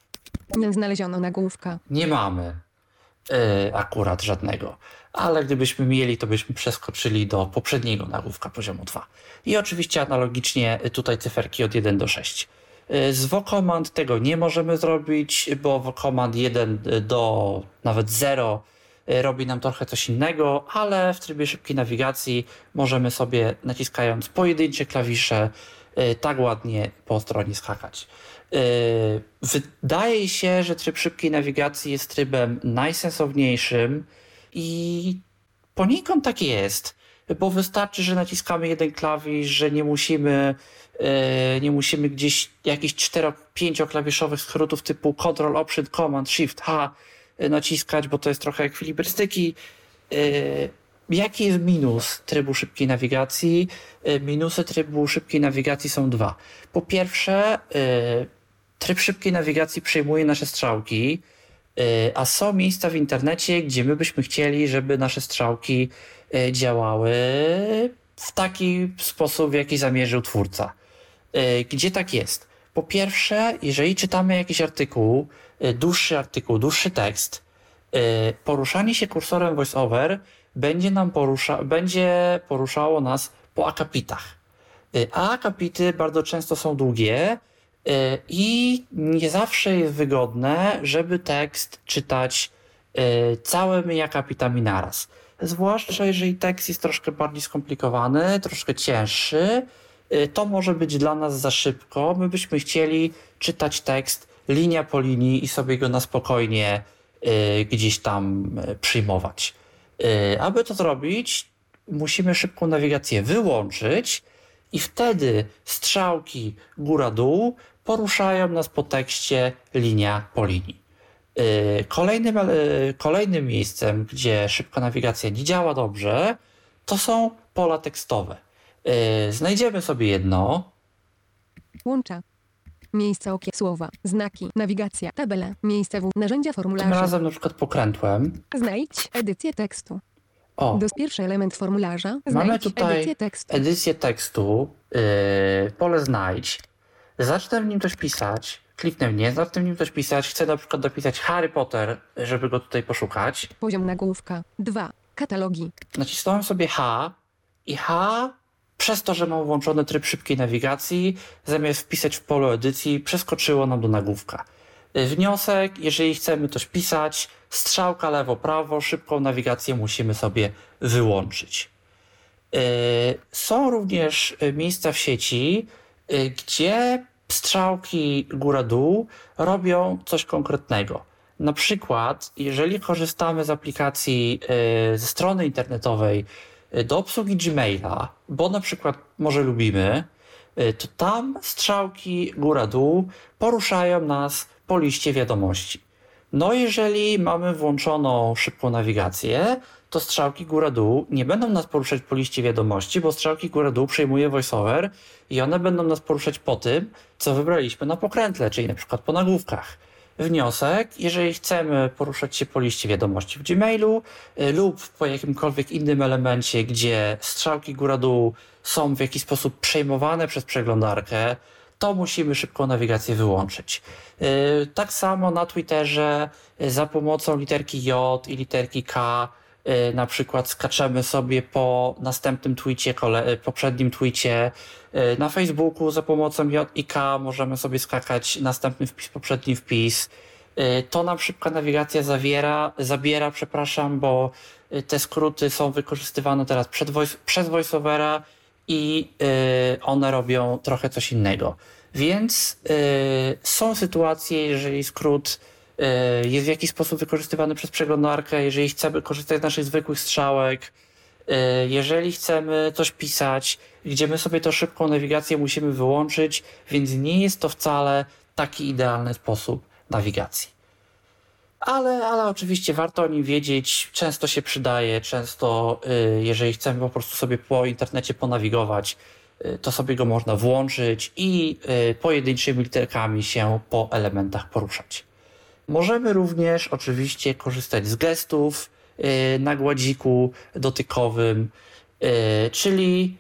Speaker 3: nie znaleziono nagłówka.
Speaker 2: nie mamy y, akurat żadnego. Ale gdybyśmy mieli, to byśmy przeskoczyli do poprzedniego nagłówka poziomu 2. I oczywiście analogicznie y, tutaj cyferki od 1 do 6. Y, Z vocomand tego nie możemy zrobić, bo vocomand 1 do nawet 0 y, robi nam trochę coś innego, ale w trybie szybkiej nawigacji możemy sobie naciskając pojedyncze klawisze y, tak ładnie po stronie skakać. Y, Wydaje się, że tryb szybkiej nawigacji jest trybem najsensowniejszym i poniekąd tak jest, bo wystarczy, że naciskamy jeden klawisz, że nie musimy, y, nie musimy gdzieś jakichś 4-5 klawiszowych skrótów typu Ctrl, Option, Command, Shift, H y, naciskać, bo to jest trochę ekvilibrystyki. Y, Jaki jest minus trybu szybkiej nawigacji? Y, Minusy trybu szybkiej nawigacji są dwa. Po pierwsze, y, tryb szybkiej nawigacji przejmuje nasze strzałki, y, a są miejsca w internecie, gdzie my byśmy chcieli, żeby nasze strzałki y, działały w taki sposób, w jaki zamierzył twórca. Y, Gdzie tak jest? Po pierwsze, jeżeli czytamy jakiś artykuł, y, dłuższy artykuł, dłuższy tekst, y, poruszanie się kursorem voiceover będzie nam porusza, będzie poruszało nas po akapitach. Y, A akapity bardzo często są długie y, i nie zawsze jest wygodne, żeby tekst czytać y, całymi akapitami naraz. Zwłaszcza jeżeli tekst jest troszkę bardziej skomplikowany, troszkę cięższy, y, to może być dla nas za szybko. My byśmy chcieli czytać tekst linia po linii i sobie go na spokojnie y, gdzieś tam y, przyjmować. Y, Aby to zrobić, musimy szybką nawigację wyłączyć i wtedy strzałki góra-dół poruszają nas po tekście linia po linii. Kolejnym, kolejnym miejscem, gdzie szybka nawigacja nie działa dobrze, to są pola tekstowe. Znajdziemy sobie jedno,
Speaker 3: Łącza. Miejsca okie słowa, znaki, nawigacja, tabele, miejsce w, narzędzia
Speaker 2: tym
Speaker 3: formularza.
Speaker 2: razem na przykład pokrętłem.
Speaker 3: Znajdź edycję tekstu.
Speaker 2: O,
Speaker 3: Dos pierwszy element formularza.
Speaker 2: Mamy
Speaker 3: Znajdź
Speaker 2: tutaj
Speaker 3: edycję tekstu.
Speaker 2: edycję tekstu, yy, pole znajdź, zacznę w nim coś pisać, kliknę w nie, zacznę w nim coś pisać, chcę na przykład dopisać Harry Potter, żeby go tutaj poszukać.
Speaker 3: Poziom nagłówka 2. Katalogi.
Speaker 2: Nacisnąłem sobie H i H, przez to, że mam włączony tryb szybkiej nawigacji, zamiast wpisać w polu edycji, przeskoczyło nam do nagłówka. Y, Wniosek, jeżeli chcemy coś pisać, strzałka lewo-prawo, szybką nawigację musimy sobie wyłączyć. Y, Są również y, miejsca w sieci, gdzie strzałki góra-dół robią coś konkretnego. Na przykład, jeżeli korzystamy z aplikacji ze strony internetowej do obsługi Gmaila, bo na przykład może lubimy, y, to tam strzałki góra-dół poruszają nas po liście wiadomości. No, jeżeli mamy włączoną szybką nawigację, to strzałki góra-dół nie będą nas poruszać po liście wiadomości, bo strzałki góra-dół przejmuje voiceover i one będą nas poruszać po tym, co wybraliśmy na pokrętle, czyli na przykład po nagłówkach. Wniosek, jeżeli chcemy poruszać się po liście wiadomości w Gmailu y, lub po jakimkolwiek innym elemencie, gdzie strzałki góra-dół są w jakiś sposób przejmowane przez przeglądarkę, to musimy szybką nawigację wyłączyć. Yy, Tak samo na Twitterze yy, za pomocą literki J i literki K na przykład skaczemy sobie po następnym tweetie, poprzednim tweetie. Yy, Na Facebooku za pomocą J i K możemy sobie skakać następny wpis, poprzedni wpis. Yy, To nam szybka nawigacja zawiera, zabiera, przepraszam, bo yy, te skróty są wykorzystywane teraz przed voice, przez VoiceOvera i one robią trochę coś innego. Więc są sytuacje, jeżeli skrót jest w jakiś sposób wykorzystywany przez przeglądarkę, jeżeli chcemy korzystać z naszych zwykłych strzałek, jeżeli chcemy coś pisać, gdzie my sobie to szybką nawigację musimy wyłączyć, więc nie jest to wcale taki idealny sposób nawigacji. Ale, ale oczywiście warto o nim wiedzieć, często się przydaje, często y, jeżeli chcemy po prostu sobie po internecie ponawigować, y, to sobie go można włączyć i y, pojedynczymi literkami się po elementach poruszać. Możemy również oczywiście korzystać z gestów na gładziku dotykowym, y, czyli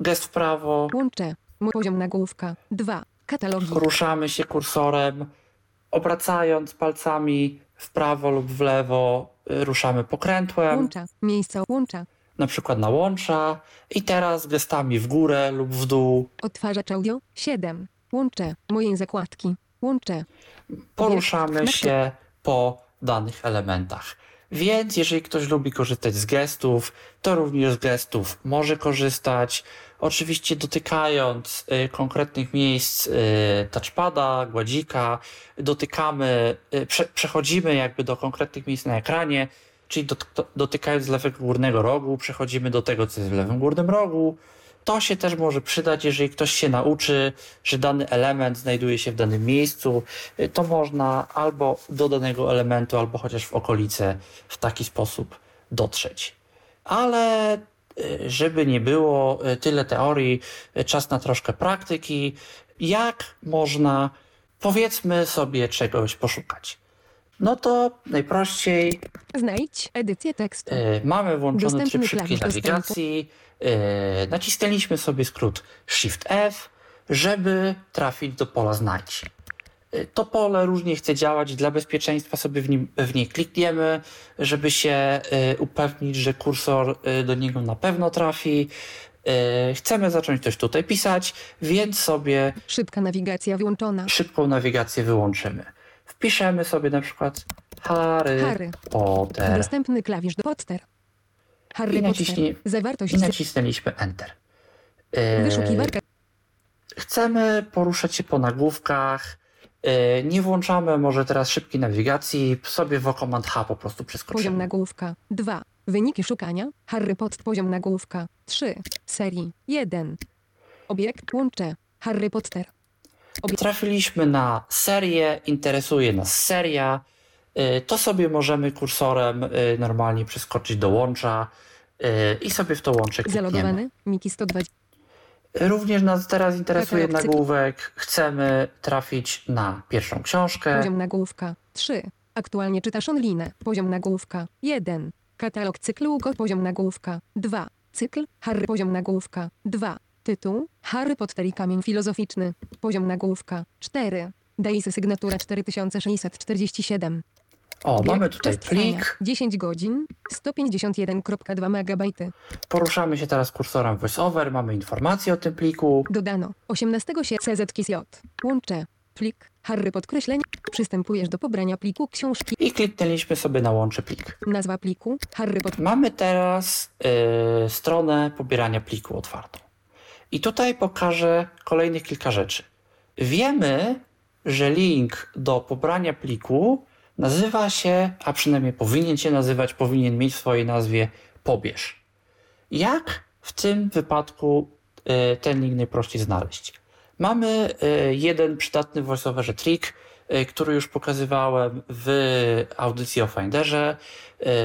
Speaker 2: gest w prawo,
Speaker 3: Łącze. Mój poziom nagłówka. 2. Katalogi.
Speaker 2: ruszamy się kursorem, obracając palcami w prawo lub w lewo, y, ruszamy pokrętłem,
Speaker 3: Łącza. Miejsca łącza.
Speaker 2: na przykład na łącza i teraz gestami w górę lub w dół
Speaker 3: Odtwarzacz audio. 7. Łącze. Moje zakładki. Łącze.
Speaker 2: poruszamy się po danych elementach. Więc jeżeli ktoś lubi korzystać z gestów, to również z gestów może korzystać. Oczywiście dotykając y, konkretnych miejsc y, touchpada, gładzika, dotykamy, y, prze, przechodzimy jakby do konkretnych miejsc na ekranie, czyli dot, do, dotykając lewego górnego rogu, przechodzimy do tego, co jest w lewym górnym rogu. To się też może przydać, jeżeli ktoś się nauczy, że dany element znajduje się w danym miejscu, y, to można albo do danego elementu, albo chociaż w okolice w taki sposób dotrzeć. Ale y, żeby nie było y, tyle teorii, czas na troszkę praktyki. Jak można, powiedzmy sobie, czegoś poszukać? No to najprościej
Speaker 3: Znajdź edycję tekstu.
Speaker 2: E, Mamy włączony
Speaker 3: Dostępny
Speaker 2: tryb szybkiej nawigacji. E, nacisnęliśmy sobie skrót Shift F, żeby trafić do pola znajdź. E, To pole różnie chce działać, dla bezpieczeństwa sobie w, nim, w nie klikniemy, żeby się e, upewnić, że kursor e, do niego na pewno trafi. E, Chcemy zacząć coś tutaj pisać, więc sobie
Speaker 3: Szybka nawigacja włączona.
Speaker 2: szybką nawigację wyłączymy. Wpiszemy sobie na przykład Harry,
Speaker 3: Harry.
Speaker 2: Potter.
Speaker 3: Dostępny klawisz do Potter. Harry
Speaker 2: I
Speaker 3: Potter.
Speaker 2: naciśnij-
Speaker 3: Zawartość.
Speaker 2: I nacisnęliśmy Enter. E,
Speaker 3: Wyszukiwarka.
Speaker 2: Chcemy poruszać się po nagłówkach. E, Nie włączamy może teraz szybkiej nawigacji, sobie w Command H po prostu
Speaker 3: Poziom
Speaker 2: przeskoczymy.
Speaker 3: nagłówka. 2. Wyniki szukania. Harry Potter. Poziom nagłówka. 3. Serii. 1. Obiekt. Łącze. Harry Potter.
Speaker 2: Trafiliśmy na serię, interesuje nas seria. E, To sobie możemy kursorem e, normalnie przeskoczyć do łącza e, i sobie w to łącze klikniemy.
Speaker 3: Zalogowany. Miki 120.
Speaker 2: Również nas teraz interesuje nagłówek. Chcemy trafić na pierwszą książkę.
Speaker 3: Poziom nagłówka. 3. Aktualnie czytasz online. Poziom nagłówka. 1. Katalog cyklu go. Poziom nagłówka. 2. Cykl. Harry. Poziom nagłówka. 2. Tytuł. Harry Potter i kamień filozoficzny. Poziom nagłówka. 4. Daisy sygnatura 4647.
Speaker 2: O,
Speaker 3: Bieg,
Speaker 2: mamy tutaj plik.
Speaker 3: 10 godzin. 151,2 MB.
Speaker 2: Poruszamy się teraz kursorem VoiceOver, mamy informacje o tym pliku.
Speaker 3: Dodano. 18 się CZKSJ. Łącze. Plik. Harry podkreślenie. Przystępujesz do pobrania pliku książki.
Speaker 2: I kliknęliśmy sobie na łącze plik.
Speaker 3: Nazwa pliku. Harry pod...
Speaker 2: Mamy teraz y, stronę pobierania pliku otwartą. I tutaj pokażę kolejnych kilka rzeczy. Wiemy, że link do pobrania pliku nazywa się, a przynajmniej powinien się nazywać, powinien mieć w swojej nazwie pobierz. Jak w tym wypadku y, ten link najprościej znaleźć? Mamy y, jeden przydatny VoiceOverze trik, y, który już pokazywałem w audycji o Finderze.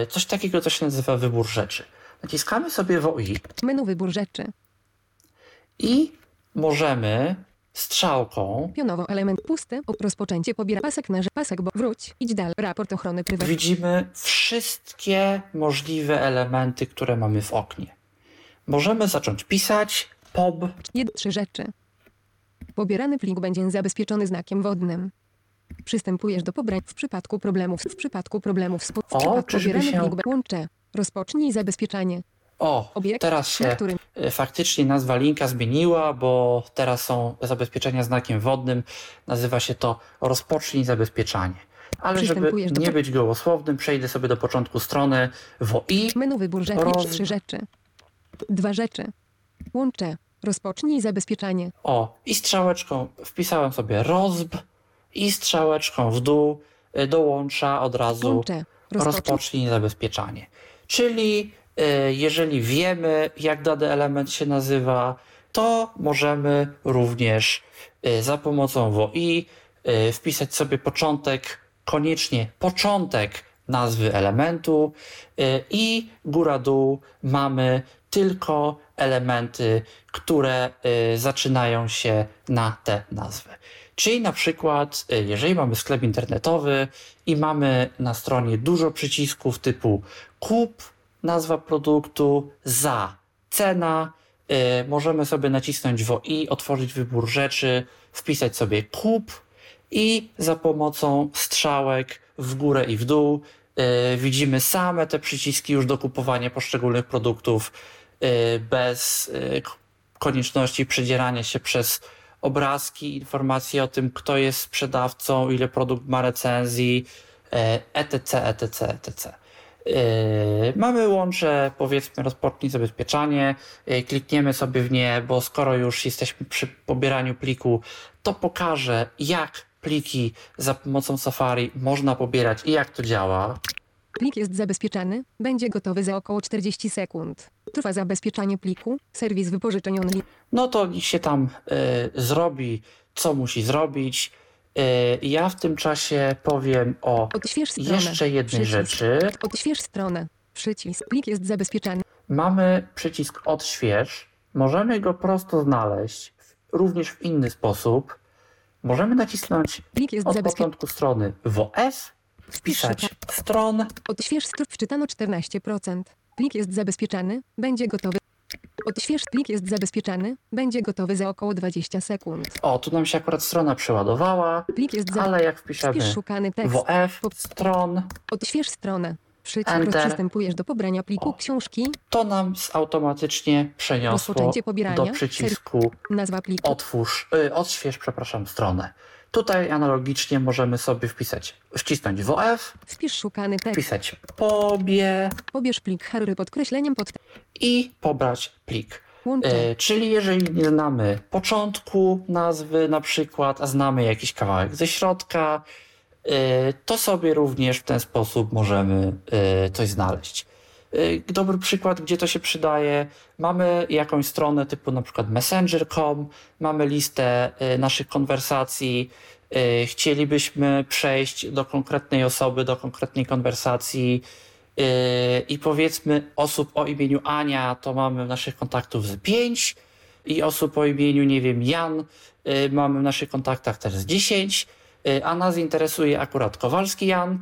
Speaker 2: Coś takiego, co się nazywa wybór rzeczy. Naciskamy sobie w
Speaker 3: Menu wybór rzeczy.
Speaker 2: I możemy strzałką
Speaker 3: Pionowo element pusty. Rozpoczęcie pobiera pasek na pasek, bo wróć. Idź dalej. Raport ochrony prywatnej.
Speaker 2: widzimy wszystkie możliwe elementy, które mamy w oknie. Możemy zacząć pisać pob,
Speaker 3: Jed trzy rzeczy. Pobierany plik będzie zabezpieczony znakiem wodnym. Przystępujesz do pobrań w przypadku problemów. W przypadku problemów z
Speaker 2: O, czyżby się-
Speaker 3: plik łącze. Rozpocznij zabezpieczanie.
Speaker 2: O,
Speaker 3: Obiekt,
Speaker 2: teraz się
Speaker 3: którym
Speaker 2: e, faktycznie nazwa linka zmieniła, bo teraz są zabezpieczenia znakiem wodnym. Nazywa się to rozpocznij zabezpieczanie. Ale żeby
Speaker 3: do
Speaker 2: nie być gołosłownym, przejdę sobie do początku strony WOI.
Speaker 3: menu wybór rzeczy.
Speaker 2: Roz-
Speaker 3: Trzy rzeczy. Dwa rzeczy. Łącze. Rozpocznij zabezpieczanie.
Speaker 2: O, i strzałeczką wpisałem sobie rozb i strzałeczką w dół y, dołącza od razu
Speaker 3: Łącze. Rozpocznij.
Speaker 2: rozpocznij zabezpieczanie. Czyli jeżeli wiemy, jak dany element się nazywa, to możemy również y, za pomocą WOI y, wpisać sobie początek, koniecznie początek nazwy elementu y, i góra-dół mamy tylko elementy, które y, zaczynają się na tę nazwę. Czyli na przykład, y, jeżeli mamy sklep internetowy i mamy na stronie dużo przycisków typu kup, nazwa produktu, za, cena, y, możemy sobie nacisnąć WOI, otworzyć wybór rzeczy, wpisać sobie kup i za pomocą strzałek w górę i w dół y, widzimy same te przyciski już do kupowania poszczególnych produktów y, bez konieczności przedzierania się przez obrazki, informacje o tym, kto jest sprzedawcą, ile produkt ma recenzji, etc., etc., etc. Yy, mamy łącze, powiedzmy, rozpocznij zabezpieczanie, yy, klikniemy sobie w nie, bo skoro już jesteśmy przy pobieraniu pliku, to pokażę, jak pliki za pomocą Safari można pobierać i jak to działa.
Speaker 3: Plik jest zabezpieczany. Będzie gotowy za około 40 sekund. Trwa zabezpieczanie pliku. Serwis wypożyczeniony. li-
Speaker 2: No to niech się tam yy, zrobi, co musi zrobić. Yy, ja w tym czasie powiem o jeszcze jednej
Speaker 3: Przycisk.
Speaker 2: rzeczy.
Speaker 3: Odśwież stronę. Przycisk. Plik jest zabezpieczany.
Speaker 2: mamy przycisk odśwież. Możemy go prosto znaleźć w- również w inny sposób. Możemy nacisnąć
Speaker 3: Plik jest
Speaker 2: od początku strony WF, wpisać stron,
Speaker 3: Odśwież str wczytano 14%. Plik jest zabezpieczany. Będzie gotowy. Odśwież plik jest zabezpieczany. Będzie gotowy za około 20 sekund.
Speaker 2: o tu nam się akurat strona przeładowała,
Speaker 3: Plik jest za...
Speaker 2: ale jak wpiszemy
Speaker 3: Wpisz szukany tekst.
Speaker 2: WF, stron,
Speaker 3: Odśwież stronę. Przycisk. Przystępujesz do pobrania pliku
Speaker 2: O.
Speaker 3: książki.
Speaker 2: to nam automatycznie przeniosło do przycisku
Speaker 3: Nazwa pliku.
Speaker 2: otwórz, y, odśwież, przepraszam, stronę. Tutaj analogicznie możemy sobie wpisać, wcisnąć WF,
Speaker 3: Wpisz szukany tekst.
Speaker 2: wpisać pobie
Speaker 3: Pobierz plik Harry podkreśleniem pod...
Speaker 2: i pobrać plik. E, czyli jeżeli nie znamy początku nazwy na przykład, a znamy jakiś kawałek ze środka, e, to sobie również w ten sposób możemy e, coś znaleźć. E, Dobry przykład, gdzie to się przydaje. Mamy jakąś stronę typu na przykład messenger.com, mamy listę e, naszych konwersacji, e, chcielibyśmy przejść do konkretnej osoby, do konkretnej konwersacji, i powiedzmy osób o imieniu Ania to mamy naszych kontaktów z 5 i osób o imieniu, nie wiem, Jan mamy w naszych kontaktach też z 10, yy, a nas interesuje akurat Kowalski Jan,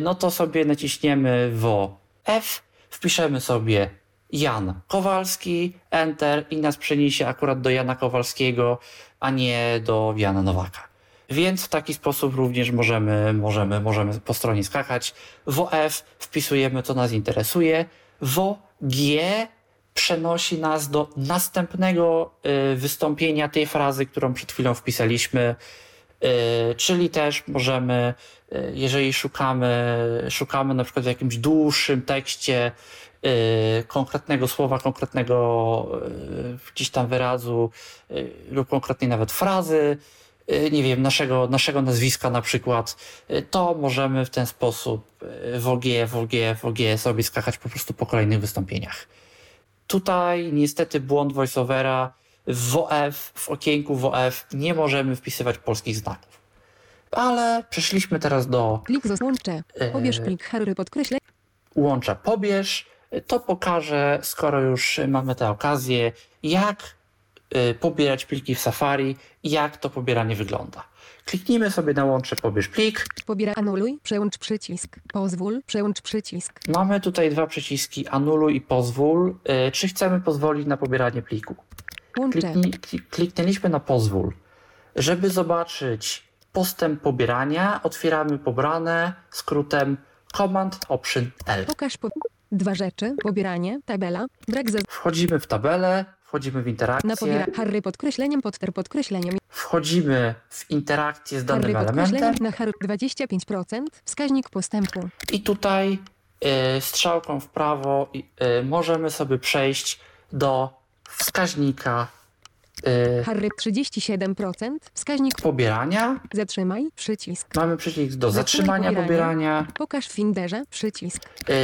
Speaker 2: no to sobie naciśniemy w F, wpiszemy sobie Jan Kowalski, Enter i nas przeniesie akurat do Jana Kowalskiego, a nie do Jana Nowaka. Więc w taki sposób również możemy, możemy, możemy po stronie skakać. WF wpisujemy, co nas interesuje. WG przenosi nas do następnego y, wystąpienia tej frazy, którą przed chwilą wpisaliśmy. Y, czyli też możemy, y, jeżeli szukamy, szukamy na przykład w jakimś dłuższym tekście y, konkretnego słowa, konkretnego gdzieś tam wyrazu lub konkretnej nawet frazy, nie wiem, naszego, naszego nazwiska na przykład, to możemy w ten sposób w OG, w OG, w OG sobie skakać po prostu po kolejnych wystąpieniach. Tutaj niestety błąd voiceovera w WF, w okienku WF nie możemy wpisywać polskich znaków. Ale przeszliśmy teraz do
Speaker 3: Plik łącze. Pobierz plik Harry podkreślę.
Speaker 2: łącza pobierz. To pokaże, skoro już mamy tę okazję, jak y, pobierać pliki w Safari i jak to pobieranie wygląda. Kliknijmy sobie na łącze pobierz plik.
Speaker 3: Pobiera anuluj, przełącz przycisk. Pozwól, przełącz przycisk.
Speaker 2: Mamy tutaj dwa przyciski anuluj i pozwól. Y, Czy chcemy pozwolić na pobieranie pliku? Kli- kliknęliśmy na pozwól. Żeby zobaczyć postęp pobierania, otwieramy pobrane skrótem Command Option L.
Speaker 3: Pokaż po... Dwa rzeczy. Pobieranie, tabela, brak za...
Speaker 2: Wchodzimy w tabelę, wchodzimy w
Speaker 3: Na
Speaker 2: interakcję,
Speaker 3: pobiera Harry podkreśleniem, podter podkreśleniem.
Speaker 2: wchodzimy w interakcję z
Speaker 3: Harry
Speaker 2: danym
Speaker 3: podkreśleniem
Speaker 2: elementem
Speaker 3: na Harry 25%. Wskaźnik postępu.
Speaker 2: i tutaj y, strzałką w prawo y, możemy sobie przejść do wskaźnika y,
Speaker 3: Harry 37%. Wskaźnik
Speaker 2: pobierania.
Speaker 3: zatrzymaj, przycisk.
Speaker 2: Mamy przycisk do zatrzymania
Speaker 3: pobieranie.
Speaker 2: pobierania.
Speaker 3: Pokaż w Finderze, przycisk.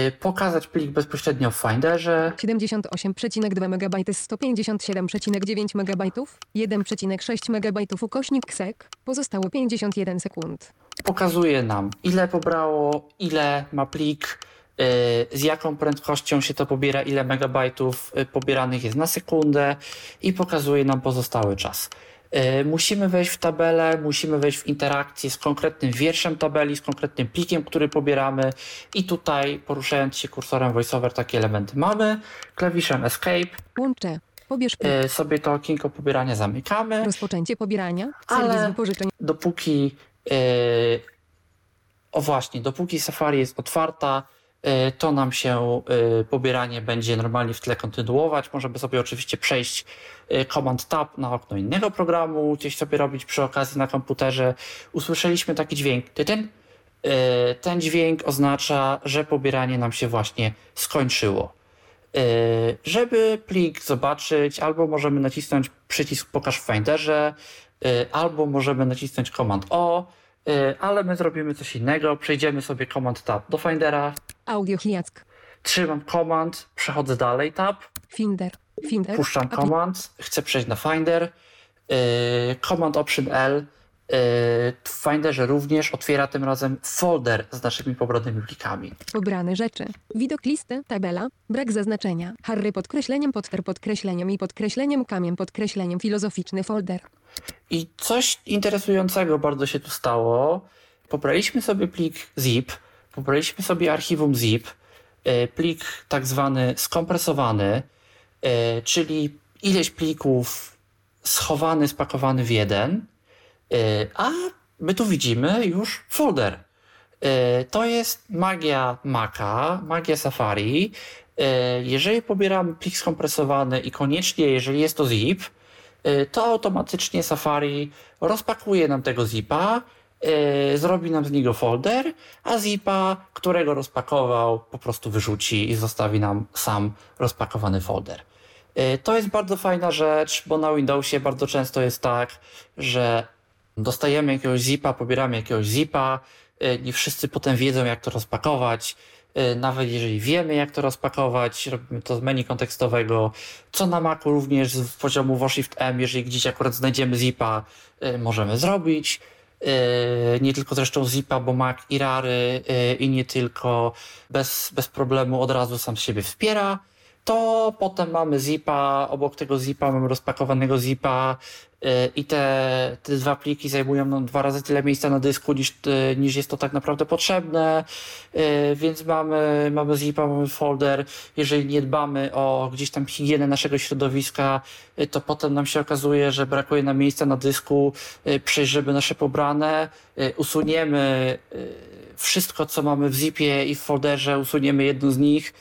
Speaker 2: Y, pokazać plik bezpośrednio w Finderze.
Speaker 3: 78,2 MB z 157,9 MB, 1,6 MB ukośnik sek, pozostało 51 sekund.
Speaker 2: Pokazuje nam ile pobrało, ile ma plik, z jaką prędkością się to pobiera, ile megabajtów y, pobieranych jest na sekundę i pokazuje nam pozostały czas. Y, Musimy wejść w tabelę, musimy wejść w interakcję z konkretnym wierszem tabeli, z konkretnym plikiem, który pobieramy i tutaj poruszając się kursorem VoiceOver takie elementy mamy. Klawiszem Escape
Speaker 3: Łącze. Pobierz plik.
Speaker 2: y, sobie to okienko pobierania zamykamy.
Speaker 3: Rozpoczęcie pobierania.
Speaker 2: Ale-
Speaker 3: wypożyczeń.
Speaker 2: dopóki yy, o właśnie, dopóki Safari jest otwarta, to nam się yy, pobieranie będzie normalnie w tle kontynuować. Możemy sobie oczywiście przejść yy, Command Tab na okno innego programu, gdzieś sobie robić przy okazji na komputerze. Usłyszeliśmy taki dźwięk. Yy, ten dźwięk oznacza, że pobieranie nam się właśnie skończyło. Żeby plik zobaczyć, albo możemy nacisnąć przycisk Pokaż w Finderze, albo możemy nacisnąć Command O, ale my zrobimy coś innego. Przejdziemy sobie Command Tab do Findera,
Speaker 3: Audio Hiack.
Speaker 2: trzymam Command, przechodzę dalej Tab,
Speaker 3: Finder. Finder.
Speaker 2: puszczam Command, chcę przejść na Finder, yy, Command Option L. W Finderze również otwiera tym razem folder z naszymi pobranymi plikami.
Speaker 3: Pobrane rzeczy. Widok listy, tabela, brak zaznaczenia. Harry podkreśleniem, podter podkreśleniem i podkreśleniem, kamień podkreśleniem, filozoficzny folder.
Speaker 2: I coś interesującego bardzo się tu stało. Pobraliśmy sobie plik zip, pobraliśmy sobie archiwum zip, e, plik tak zwany skompresowany, e, czyli ileś plików schowany, spakowany w jeden, a my tu widzimy już folder. E, To jest magia Maca, magia Safari. E, Jeżeli pobieramy plik skompresowany i koniecznie, jeżeli jest to zip, to automatycznie Safari rozpakuje nam tego zipa, zrobi nam z niego folder, a zipa, którego rozpakował, po prostu wyrzuci i zostawi nam sam rozpakowany folder. To jest bardzo fajna rzecz, bo na Windowsie bardzo często jest tak, że dostajemy jakiegoś zipa, pobieramy jakiegoś zipa, y, nie wszyscy potem wiedzą, jak to rozpakować. Y, Nawet jeżeli wiemy, jak to rozpakować, robimy to z menu kontekstowego, co na Macu również z poziomu WShift M, jeżeli gdzieś akurat znajdziemy zipa, y, możemy zrobić. Y, Nie tylko zresztą zipa, bo Mac i rary y, i nie tylko bez, bez problemu od razu sam siebie wspiera. To potem mamy zipa, obok tego zipa mamy rozpakowanego zipa y, i te, te dwa pliki zajmują nam dwa razy tyle miejsca na dysku niż, y, niż jest to tak naprawdę potrzebne, y, więc mamy, mamy zipa, mamy folder. Jeżeli nie dbamy o gdzieś tam higienę naszego środowiska, to potem nam się okazuje, że brakuje nam miejsca na dysku, przejrzymy nasze pobrane, usuniemy wszystko, co mamy w zipie i w folderze, usuniemy jedną z nich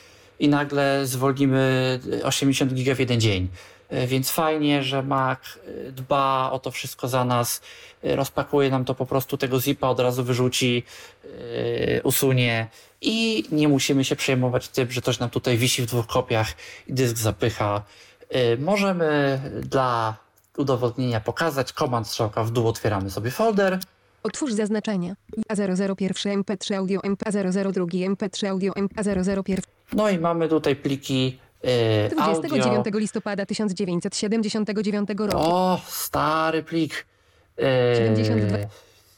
Speaker 2: i nagle zwolnimy 80 giga w jeden dzień. E, Więc fajnie, że Mac e, dba o to wszystko za nas, e, rozpakuje nam to po prostu tego zipa, od razu wyrzuci, usunie i nie musimy się przejmować tym, że coś nam tutaj wisi w dwóch kopiach i dysk zapycha. Możemy dla udowodnienia pokazać komand strzałka w dół, otwieramy sobie folder,
Speaker 3: Otwórz zaznaczenie. A001 MP3 audio MP002 MP3 audio MP001
Speaker 2: no i mamy tutaj pliki e, audio.
Speaker 3: 29 listopada 1979 roku.
Speaker 2: O, stary plik. E,
Speaker 3: 72.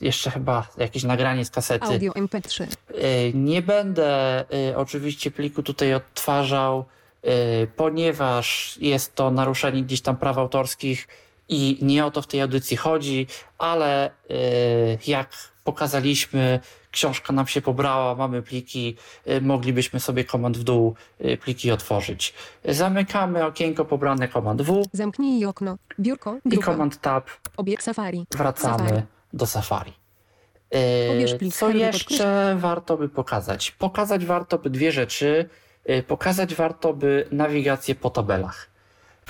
Speaker 2: Jeszcze chyba jakieś nagranie z kasety.
Speaker 3: Audio MP3.
Speaker 2: E, Nie będę oczywiście pliku tutaj odtwarzał, ponieważ jest to naruszenie gdzieś tam praw autorskich i nie o to w tej audycji chodzi, ale e, jak pokazaliśmy, książka nam się pobrała, mamy pliki, e, moglibyśmy sobie komand w dół e, pliki otworzyć. Zamykamy okienko pobrane komand W
Speaker 3: Zamknij okno. Biurko.
Speaker 2: i
Speaker 3: Grupa.
Speaker 2: komand Tab
Speaker 3: Obiekt Safari.
Speaker 2: wracamy
Speaker 3: Safari.
Speaker 2: do Safari. Co jeszcze warto by pokazać? Pokazać warto by dwie rzeczy. Pokazać warto by nawigację po tabelach.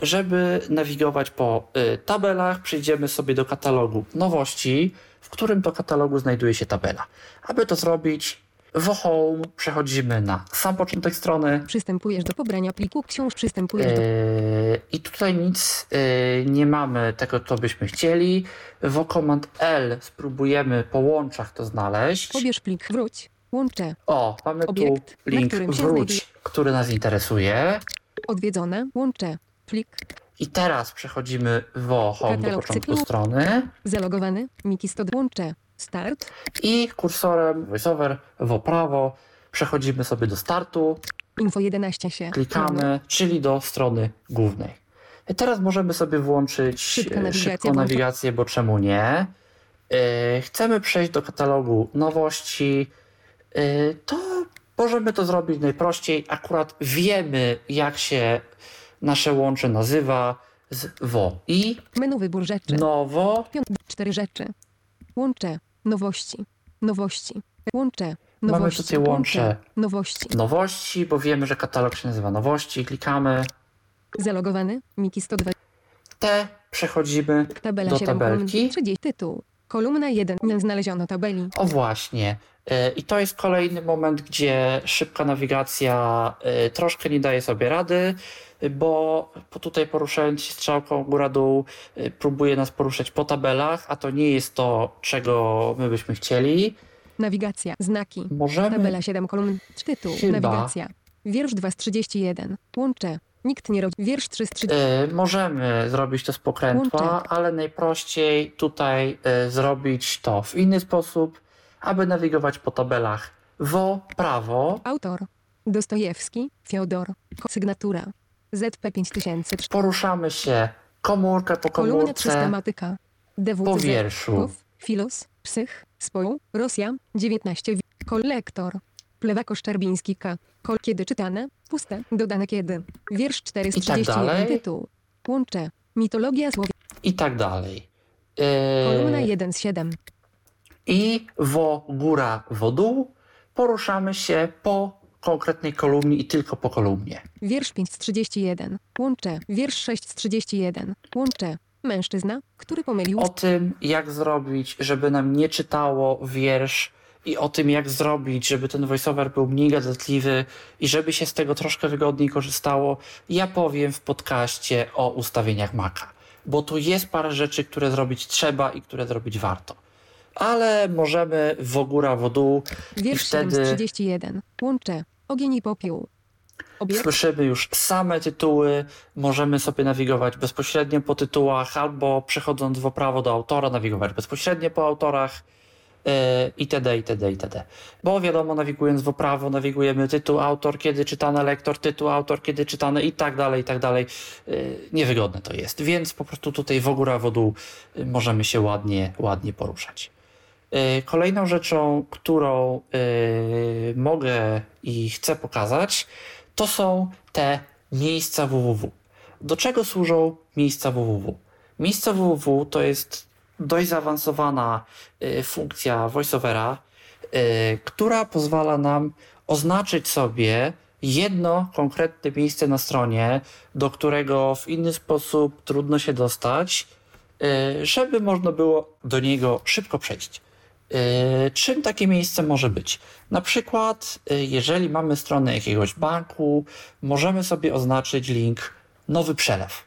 Speaker 2: Żeby nawigować po e, tabelach, przejdziemy sobie do katalogu nowości, w którym to katalogu znajduje się tabela. Aby to zrobić, w Home przechodzimy na sam początek strony,
Speaker 3: Przystępujesz do pobrania pliku książ. Przystępujesz do...
Speaker 2: Eee, I tutaj nic eee, nie mamy tego, co byśmy chcieli. W Command L spróbujemy po łączach to znaleźć.
Speaker 3: Pobierz plik. Wróć. Łącze.
Speaker 2: O, mamy
Speaker 3: Obiekt,
Speaker 2: tu link
Speaker 3: się znajduje-
Speaker 2: wróć, który nas interesuje.
Speaker 3: Odwiedzone. Łącze. Plik.
Speaker 2: I teraz przechodzimy w Home do początku
Speaker 3: cyklu.
Speaker 2: strony
Speaker 3: Zalogowany. Miki 100. Łącze. Start.
Speaker 2: i kursorem VoiceOver w prawo przechodzimy sobie do startu.
Speaker 3: Info 11 się.
Speaker 2: klikamy, czyli do strony głównej. I teraz możemy sobie włączyć e, szybką nawigację, bo czemu nie? E, Chcemy przejść do katalogu nowości. E, To możemy to zrobić najprościej. Akurat wiemy, jak się nasze łącze nazywa z WO. I
Speaker 3: Menu wybór rzeczy.
Speaker 2: nowo
Speaker 3: cztery rzeczy. Łącze. Nowości. Nowości. Łącze.
Speaker 2: Mamy
Speaker 3: Nowości.
Speaker 2: tutaj łącze.
Speaker 3: Nowości.
Speaker 2: nowości, bo wiemy, że katalog się nazywa nowości. Klikamy.
Speaker 3: Zalogowany. Miki 102.
Speaker 2: Te przechodzimy
Speaker 3: Tabela
Speaker 2: do
Speaker 3: 7.
Speaker 2: tabelki.
Speaker 3: Kolumn 30. Tytuł. Kolumna 1. Nie znaleziono tabeli.
Speaker 2: O właśnie. E, I to jest kolejny moment, gdzie szybka nawigacja e, troszkę nie daje sobie rady, bo tutaj poruszając się strzałką góra-dół e, próbuje nas poruszać po tabelach, a to nie jest to, czego my byśmy chcieli.
Speaker 3: Nawigacja. Znaki.
Speaker 2: Możemy
Speaker 3: Tabela 7 kolumn. Tytuł.
Speaker 2: Chyba.
Speaker 3: Nawigacja. Wiersz 2 z 31. Łącze. Nikt nie rodzi. Wiersz 3 z 30.
Speaker 2: E, Możemy zrobić to z pokrętła, ale najprościej tutaj e, zrobić to w inny sposób, aby nawigować po tabelach w prawo.
Speaker 3: Autor. Dostojewski. Fiodor. Sygnatura. ZP 5000.
Speaker 2: Poruszamy się komórkę po
Speaker 3: Kolumna
Speaker 2: komórce
Speaker 3: 300 matyka. DWC.
Speaker 2: po wierszu.
Speaker 3: Filos. Psych. Spoju. Rosja. 19. wi- Kolektor. Plewako Szczerbiński K. Kol kiedy czytane. Puste. Dodane kiedy. Wiersz 4 z
Speaker 2: I tak
Speaker 3: 31.
Speaker 2: dalej.
Speaker 3: Tytuł. Łącze. Mitologia słowa.
Speaker 2: i tak dalej. E,
Speaker 3: Kolumna 1 z 7.
Speaker 2: I wo góra, wo dół poruszamy się po konkretnej kolumnie i tylko po kolumnie.
Speaker 3: Wiersz 5 z 31. Łącze. Wiersz 6 z 31. Łącze. Mężczyzna, który pomylił.
Speaker 2: O tym, jak zrobić, żeby nam nie czytało wiersz i o tym, jak zrobić, żeby ten voiceover był mniej gadatliwy i żeby się z tego troszkę wygodniej korzystało, ja powiem w podcaście o ustawieniach Maca. Bo tu jest parę rzeczy, które zrobić trzeba i które zrobić warto. Ale możemy w góra, w dół i
Speaker 3: Wiersz 7 z
Speaker 2: wtedy
Speaker 3: 31. Łącze. Ogień i popiół. Obiekt.
Speaker 2: Słyszymy już same tytuły, możemy sobie nawigować bezpośrednio po tytułach, albo przechodząc w prawo do autora, nawigować bezpośrednio po autorach itd., itd., itd. Bo wiadomo, nawigując w prawo, nawigujemy tytuł, autor, kiedy czytany lektor, tytuł, autor, kiedy czytany i tak dalej, i tak dalej. Yy, Niewygodne to jest, więc po prostu tutaj w góra, w dół yy, możemy się ładnie, ładnie poruszać. Yy, Kolejną rzeczą, którą mogę i chcę pokazać, to są te miejsca www. Do czego służą miejsca www? Miejsca www to jest dość zaawansowana y, funkcja voiceovera, y, która pozwala nam oznaczyć sobie jedno konkretne miejsce na stronie, do którego w inny sposób trudno się dostać, y, żeby można było do niego szybko przejść. Czym takie miejsce może być? Na przykład, jeżeli mamy stronę jakiegoś banku, możemy sobie oznaczyć link nowy przelew.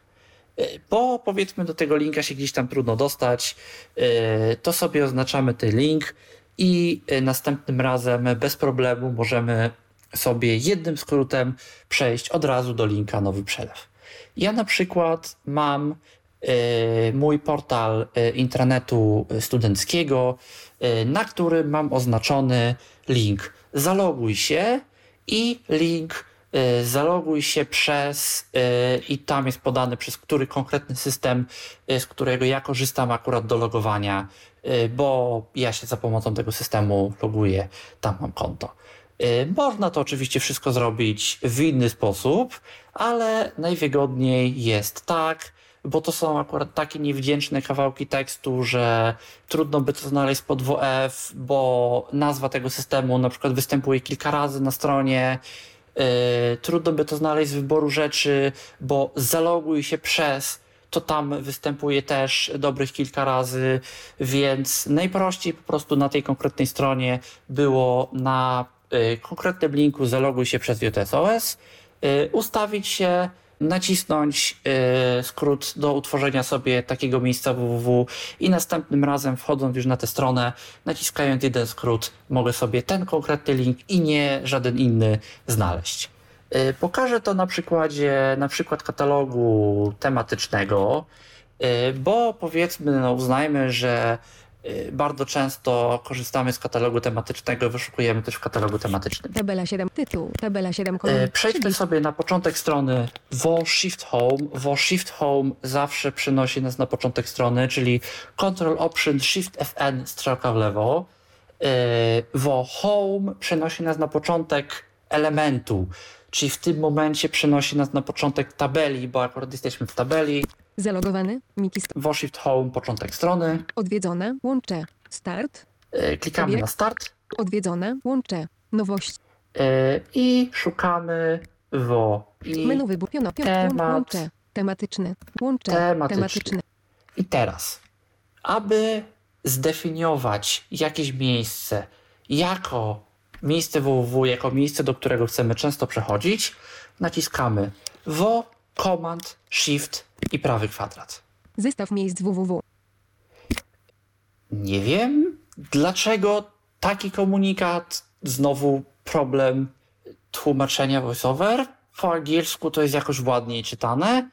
Speaker 2: Bo powiedzmy do tego linka się gdzieś tam trudno dostać, to sobie oznaczamy ten link i następnym razem bez problemu możemy sobie jednym skrótem przejść od razu do linka nowy przelew. Ja na przykład mam mój portal intranetu studenckiego, na którym mam oznaczony link zaloguj się i link zaloguj się przez i tam jest podany przez który konkretny system, z którego ja korzystam akurat do logowania, bo ja się za pomocą tego systemu loguję, tam mam konto. Y, można to oczywiście wszystko zrobić w inny sposób, ale najwygodniej jest tak, bo to są akurat takie niewdzięczne kawałki tekstu, że trudno by to znaleźć pod WF, bo nazwa tego systemu na przykład występuje kilka razy na stronie. Yy, trudno by to znaleźć z wyboru rzeczy, bo zaloguj się przez, to tam występuje też dobrych kilka razy, więc najprościej po prostu na tej konkretnej stronie było na Y, konkretnym linku zaloguj się przez JTSOS, y, ustawić się, nacisnąć y, skrót do utworzenia sobie takiego miejsca www i następnym razem wchodząc już na tę stronę, naciskając jeden skrót, mogę sobie ten konkretny link i nie żaden inny znaleźć. Pokażę to na przykładzie na przykład katalogu tematycznego, bo powiedzmy, no uznajmy, że bardzo często korzystamy z katalogu tematycznego, wyszukujemy też w katalogu tematycznym.
Speaker 3: Tabela 7, tytuł, tabela 7,
Speaker 2: kolumn. Przejdźmy sobie na początek strony wo Shift Home. Wo Shift Home zawsze przynosi nas na początek strony, czyli Control Option Shift FN strzałka w lewo. Y, wo Home przenosi nas na początek elementu, czyli w tym momencie przenosi nas na początek tabeli, bo akurat jesteśmy w tabeli.
Speaker 3: Zalogowany. Miki
Speaker 2: Washift Home, początek strony.
Speaker 3: Odwiedzone. Łącze. Start.
Speaker 2: E, klikamy na start.
Speaker 3: Odwiedzone. Łącze. Nowość.
Speaker 2: E, I szukamy wo. I
Speaker 3: Menu wybór. Piono, temat, łącze. Tematyczny. Łącze. Tematyczny. tematyczny.
Speaker 2: I teraz, aby zdefiniować jakieś miejsce jako miejsce www, jako miejsce, do którego chcemy często przechodzić, naciskamy wo, command, shift, i prawy kwadrat.
Speaker 3: Zestaw miejsc www.
Speaker 2: Nie wiem, dlaczego taki komunikat, znowu problem tłumaczenia voiceover. Po angielsku to jest jakoś ładniej czytane.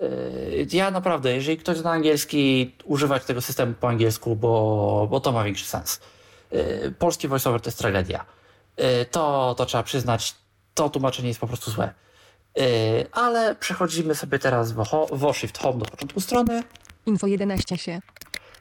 Speaker 2: Yy, ja naprawdę, jeżeli ktoś zna angielski, używać tego systemu po angielsku, bo, bo to ma większy sens. Yy, polski voiceover to jest tragedia. Yy, to, to trzeba przyznać, to tłumaczenie jest po prostu złe. Yy, ale przechodzimy sobie teraz w, w Shift Home do początku strony.
Speaker 3: Info 11 się.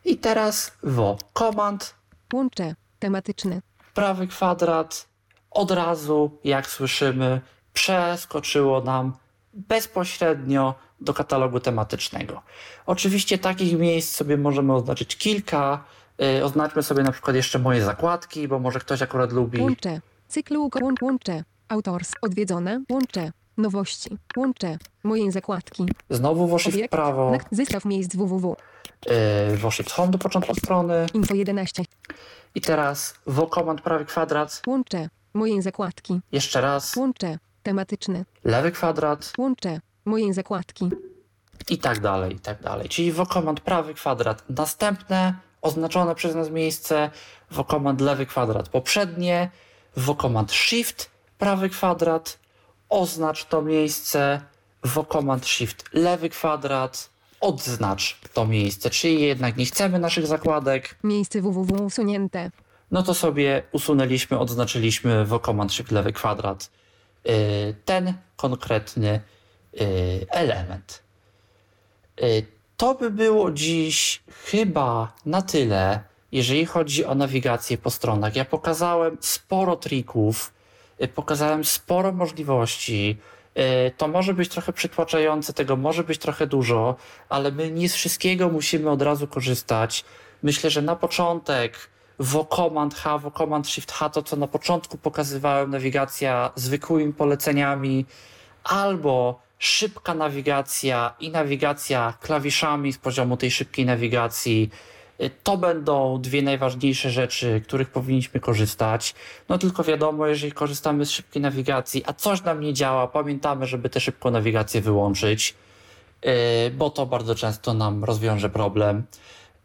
Speaker 2: I teraz w Command.
Speaker 3: Łącze tematyczny.
Speaker 2: Prawy kwadrat. Od razu, jak słyszymy, przeskoczyło nam bezpośrednio do katalogu tematycznego. Oczywiście takich miejsc sobie możemy oznaczyć kilka. Yy, oznaczmy sobie na przykład jeszcze moje zakładki, bo może ktoś akurat lubi.
Speaker 3: Łącze. Cyklu łącze. Autors. Odwiedzone. Łącze. Nowości. Łącze. Moje zakładki.
Speaker 2: Znowu Washift Obiekt. prawo.
Speaker 3: Zestaw miejsc www.
Speaker 2: Yy, Washift home do początku strony.
Speaker 3: Info 11.
Speaker 2: I teraz w komand prawy kwadrat.
Speaker 3: Łącze. Moje zakładki.
Speaker 2: Jeszcze raz.
Speaker 3: Łącze. Tematyczny.
Speaker 2: Lewy kwadrat.
Speaker 3: Łącze. Moje zakładki.
Speaker 2: I tak dalej, i tak dalej. Czyli w komand prawy kwadrat. Następne oznaczone przez nas miejsce. W komand lewy kwadrat poprzednie. W komand shift prawy kwadrat oznacz to miejsce w Command Shift lewy kwadrat, odznacz to miejsce, czyli jednak nie chcemy naszych zakładek.
Speaker 3: Miejsce www usunięte.
Speaker 2: No to sobie usunęliśmy, odznaczyliśmy w Command Shift lewy kwadrat yy, ten konkretny yy, element. Yy, to by było dziś chyba na tyle, jeżeli chodzi o nawigację po stronach. Ja pokazałem sporo trików, Y, pokazałem sporo możliwości. Y, to może być trochę przytłaczające, tego może być trochę dużo, ale my nie z wszystkiego musimy od razu korzystać. Myślę, że na początek w Command H, w Command Shift H, to co na początku pokazywałem, nawigacja zwykłymi poleceniami, albo szybka nawigacja i nawigacja klawiszami z poziomu tej szybkiej nawigacji. To będą dwie najważniejsze rzeczy, których powinniśmy korzystać. No tylko wiadomo, jeżeli korzystamy z szybkiej nawigacji, a coś nam nie działa, pamiętamy, żeby tę szybką nawigację wyłączyć, yy, bo to bardzo często nam rozwiąże problem.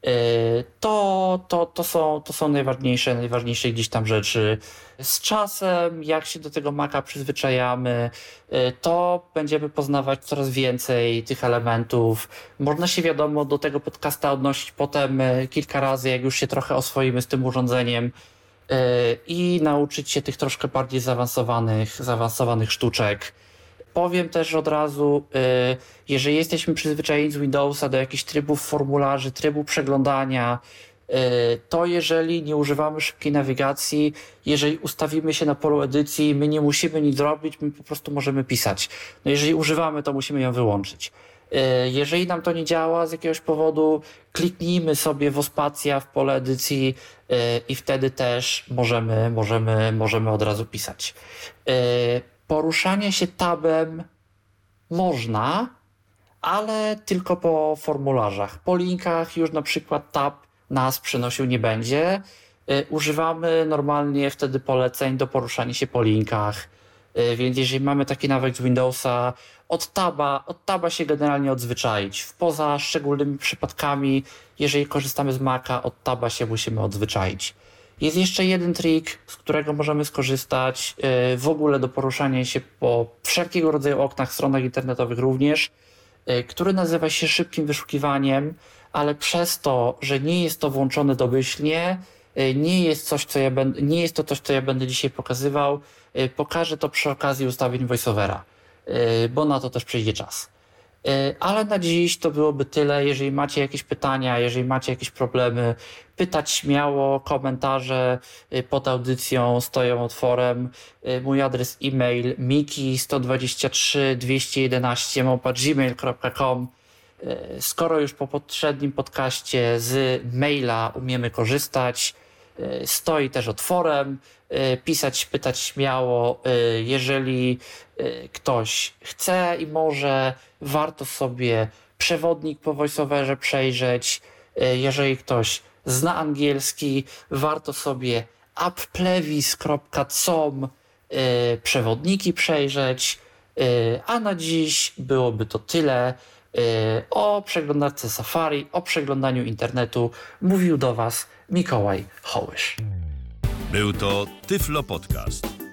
Speaker 2: Y, to, to, to, są, to są najważniejsze, najważniejsze gdzieś tam rzeczy. Z czasem, jak się do tego Maca przyzwyczajamy, y, to będziemy poznawać coraz więcej tych elementów. Można się wiadomo do tego podcasta odnosić potem y, kilka razy, jak już się trochę oswoimy z tym urządzeniem i nauczyć się tych troszkę bardziej zaawansowanych, zaawansowanych sztuczek. Powiem też od razu, y, jeżeli jesteśmy przyzwyczajeni z Windowsa do jakichś trybów formularzy, trybu przeglądania, y, to jeżeli nie używamy szybkiej nawigacji, jeżeli ustawimy się na polu edycji, my nie musimy nic robić, my po prostu możemy pisać. No jeżeli używamy, to musimy ją wyłączyć. Y, jeżeli nam to nie działa z jakiegoś powodu, kliknijmy sobie w ospacja w pole edycji i wtedy też możemy, możemy, możemy od razu pisać poruszanie się tabem można, ale tylko po formularzach. Po linkach już na przykład tab nas przenosił nie będzie. Y, używamy normalnie wtedy poleceń do poruszania się po linkach. Y, więc jeżeli mamy taki nawyk z Windowsa, od taba, od taba się generalnie odzwyczaić. Poza szczególnymi przypadkami, jeżeli korzystamy z Maca, od taba się musimy odzwyczaić. Jest jeszcze jeden trik, z którego możemy skorzystać e, w ogóle do poruszania się po wszelkiego rodzaju oknach, stronach internetowych również, e, który nazywa się szybkim wyszukiwaniem, ale przez to, że nie jest to włączone domyślnie, e, nie jest, coś, co ja będę, nie jest to coś, co ja będę dzisiaj pokazywał. Pokażę to przy okazji ustawień voiceovera, bo na to też przyjdzie czas. E, ale na dziś to byłoby tyle. Jeżeli macie jakieś pytania, jeżeli macie jakieś problemy, pytać śmiało, komentarze e, pod audycją stoją otworem. E, mój adres e-mail miki123 211 gmail.com Skoro już po poprzednim podcaście z maila umiemy korzystać, stoi też otworem. Pisać, pytać śmiało. Jeżeli ktoś chce i może, warto sobie przewodnik po voiceoverze przejrzeć. E, jeżeli ktoś zna angielski, warto sobie applevis.com e, przewodniki przejrzeć. A na dziś byłoby to tyle. O przeglądarce Safari, o przeglądaniu internetu mówił do Was Mikołaj Hołysz.
Speaker 1: Był to Tyflo Podcast.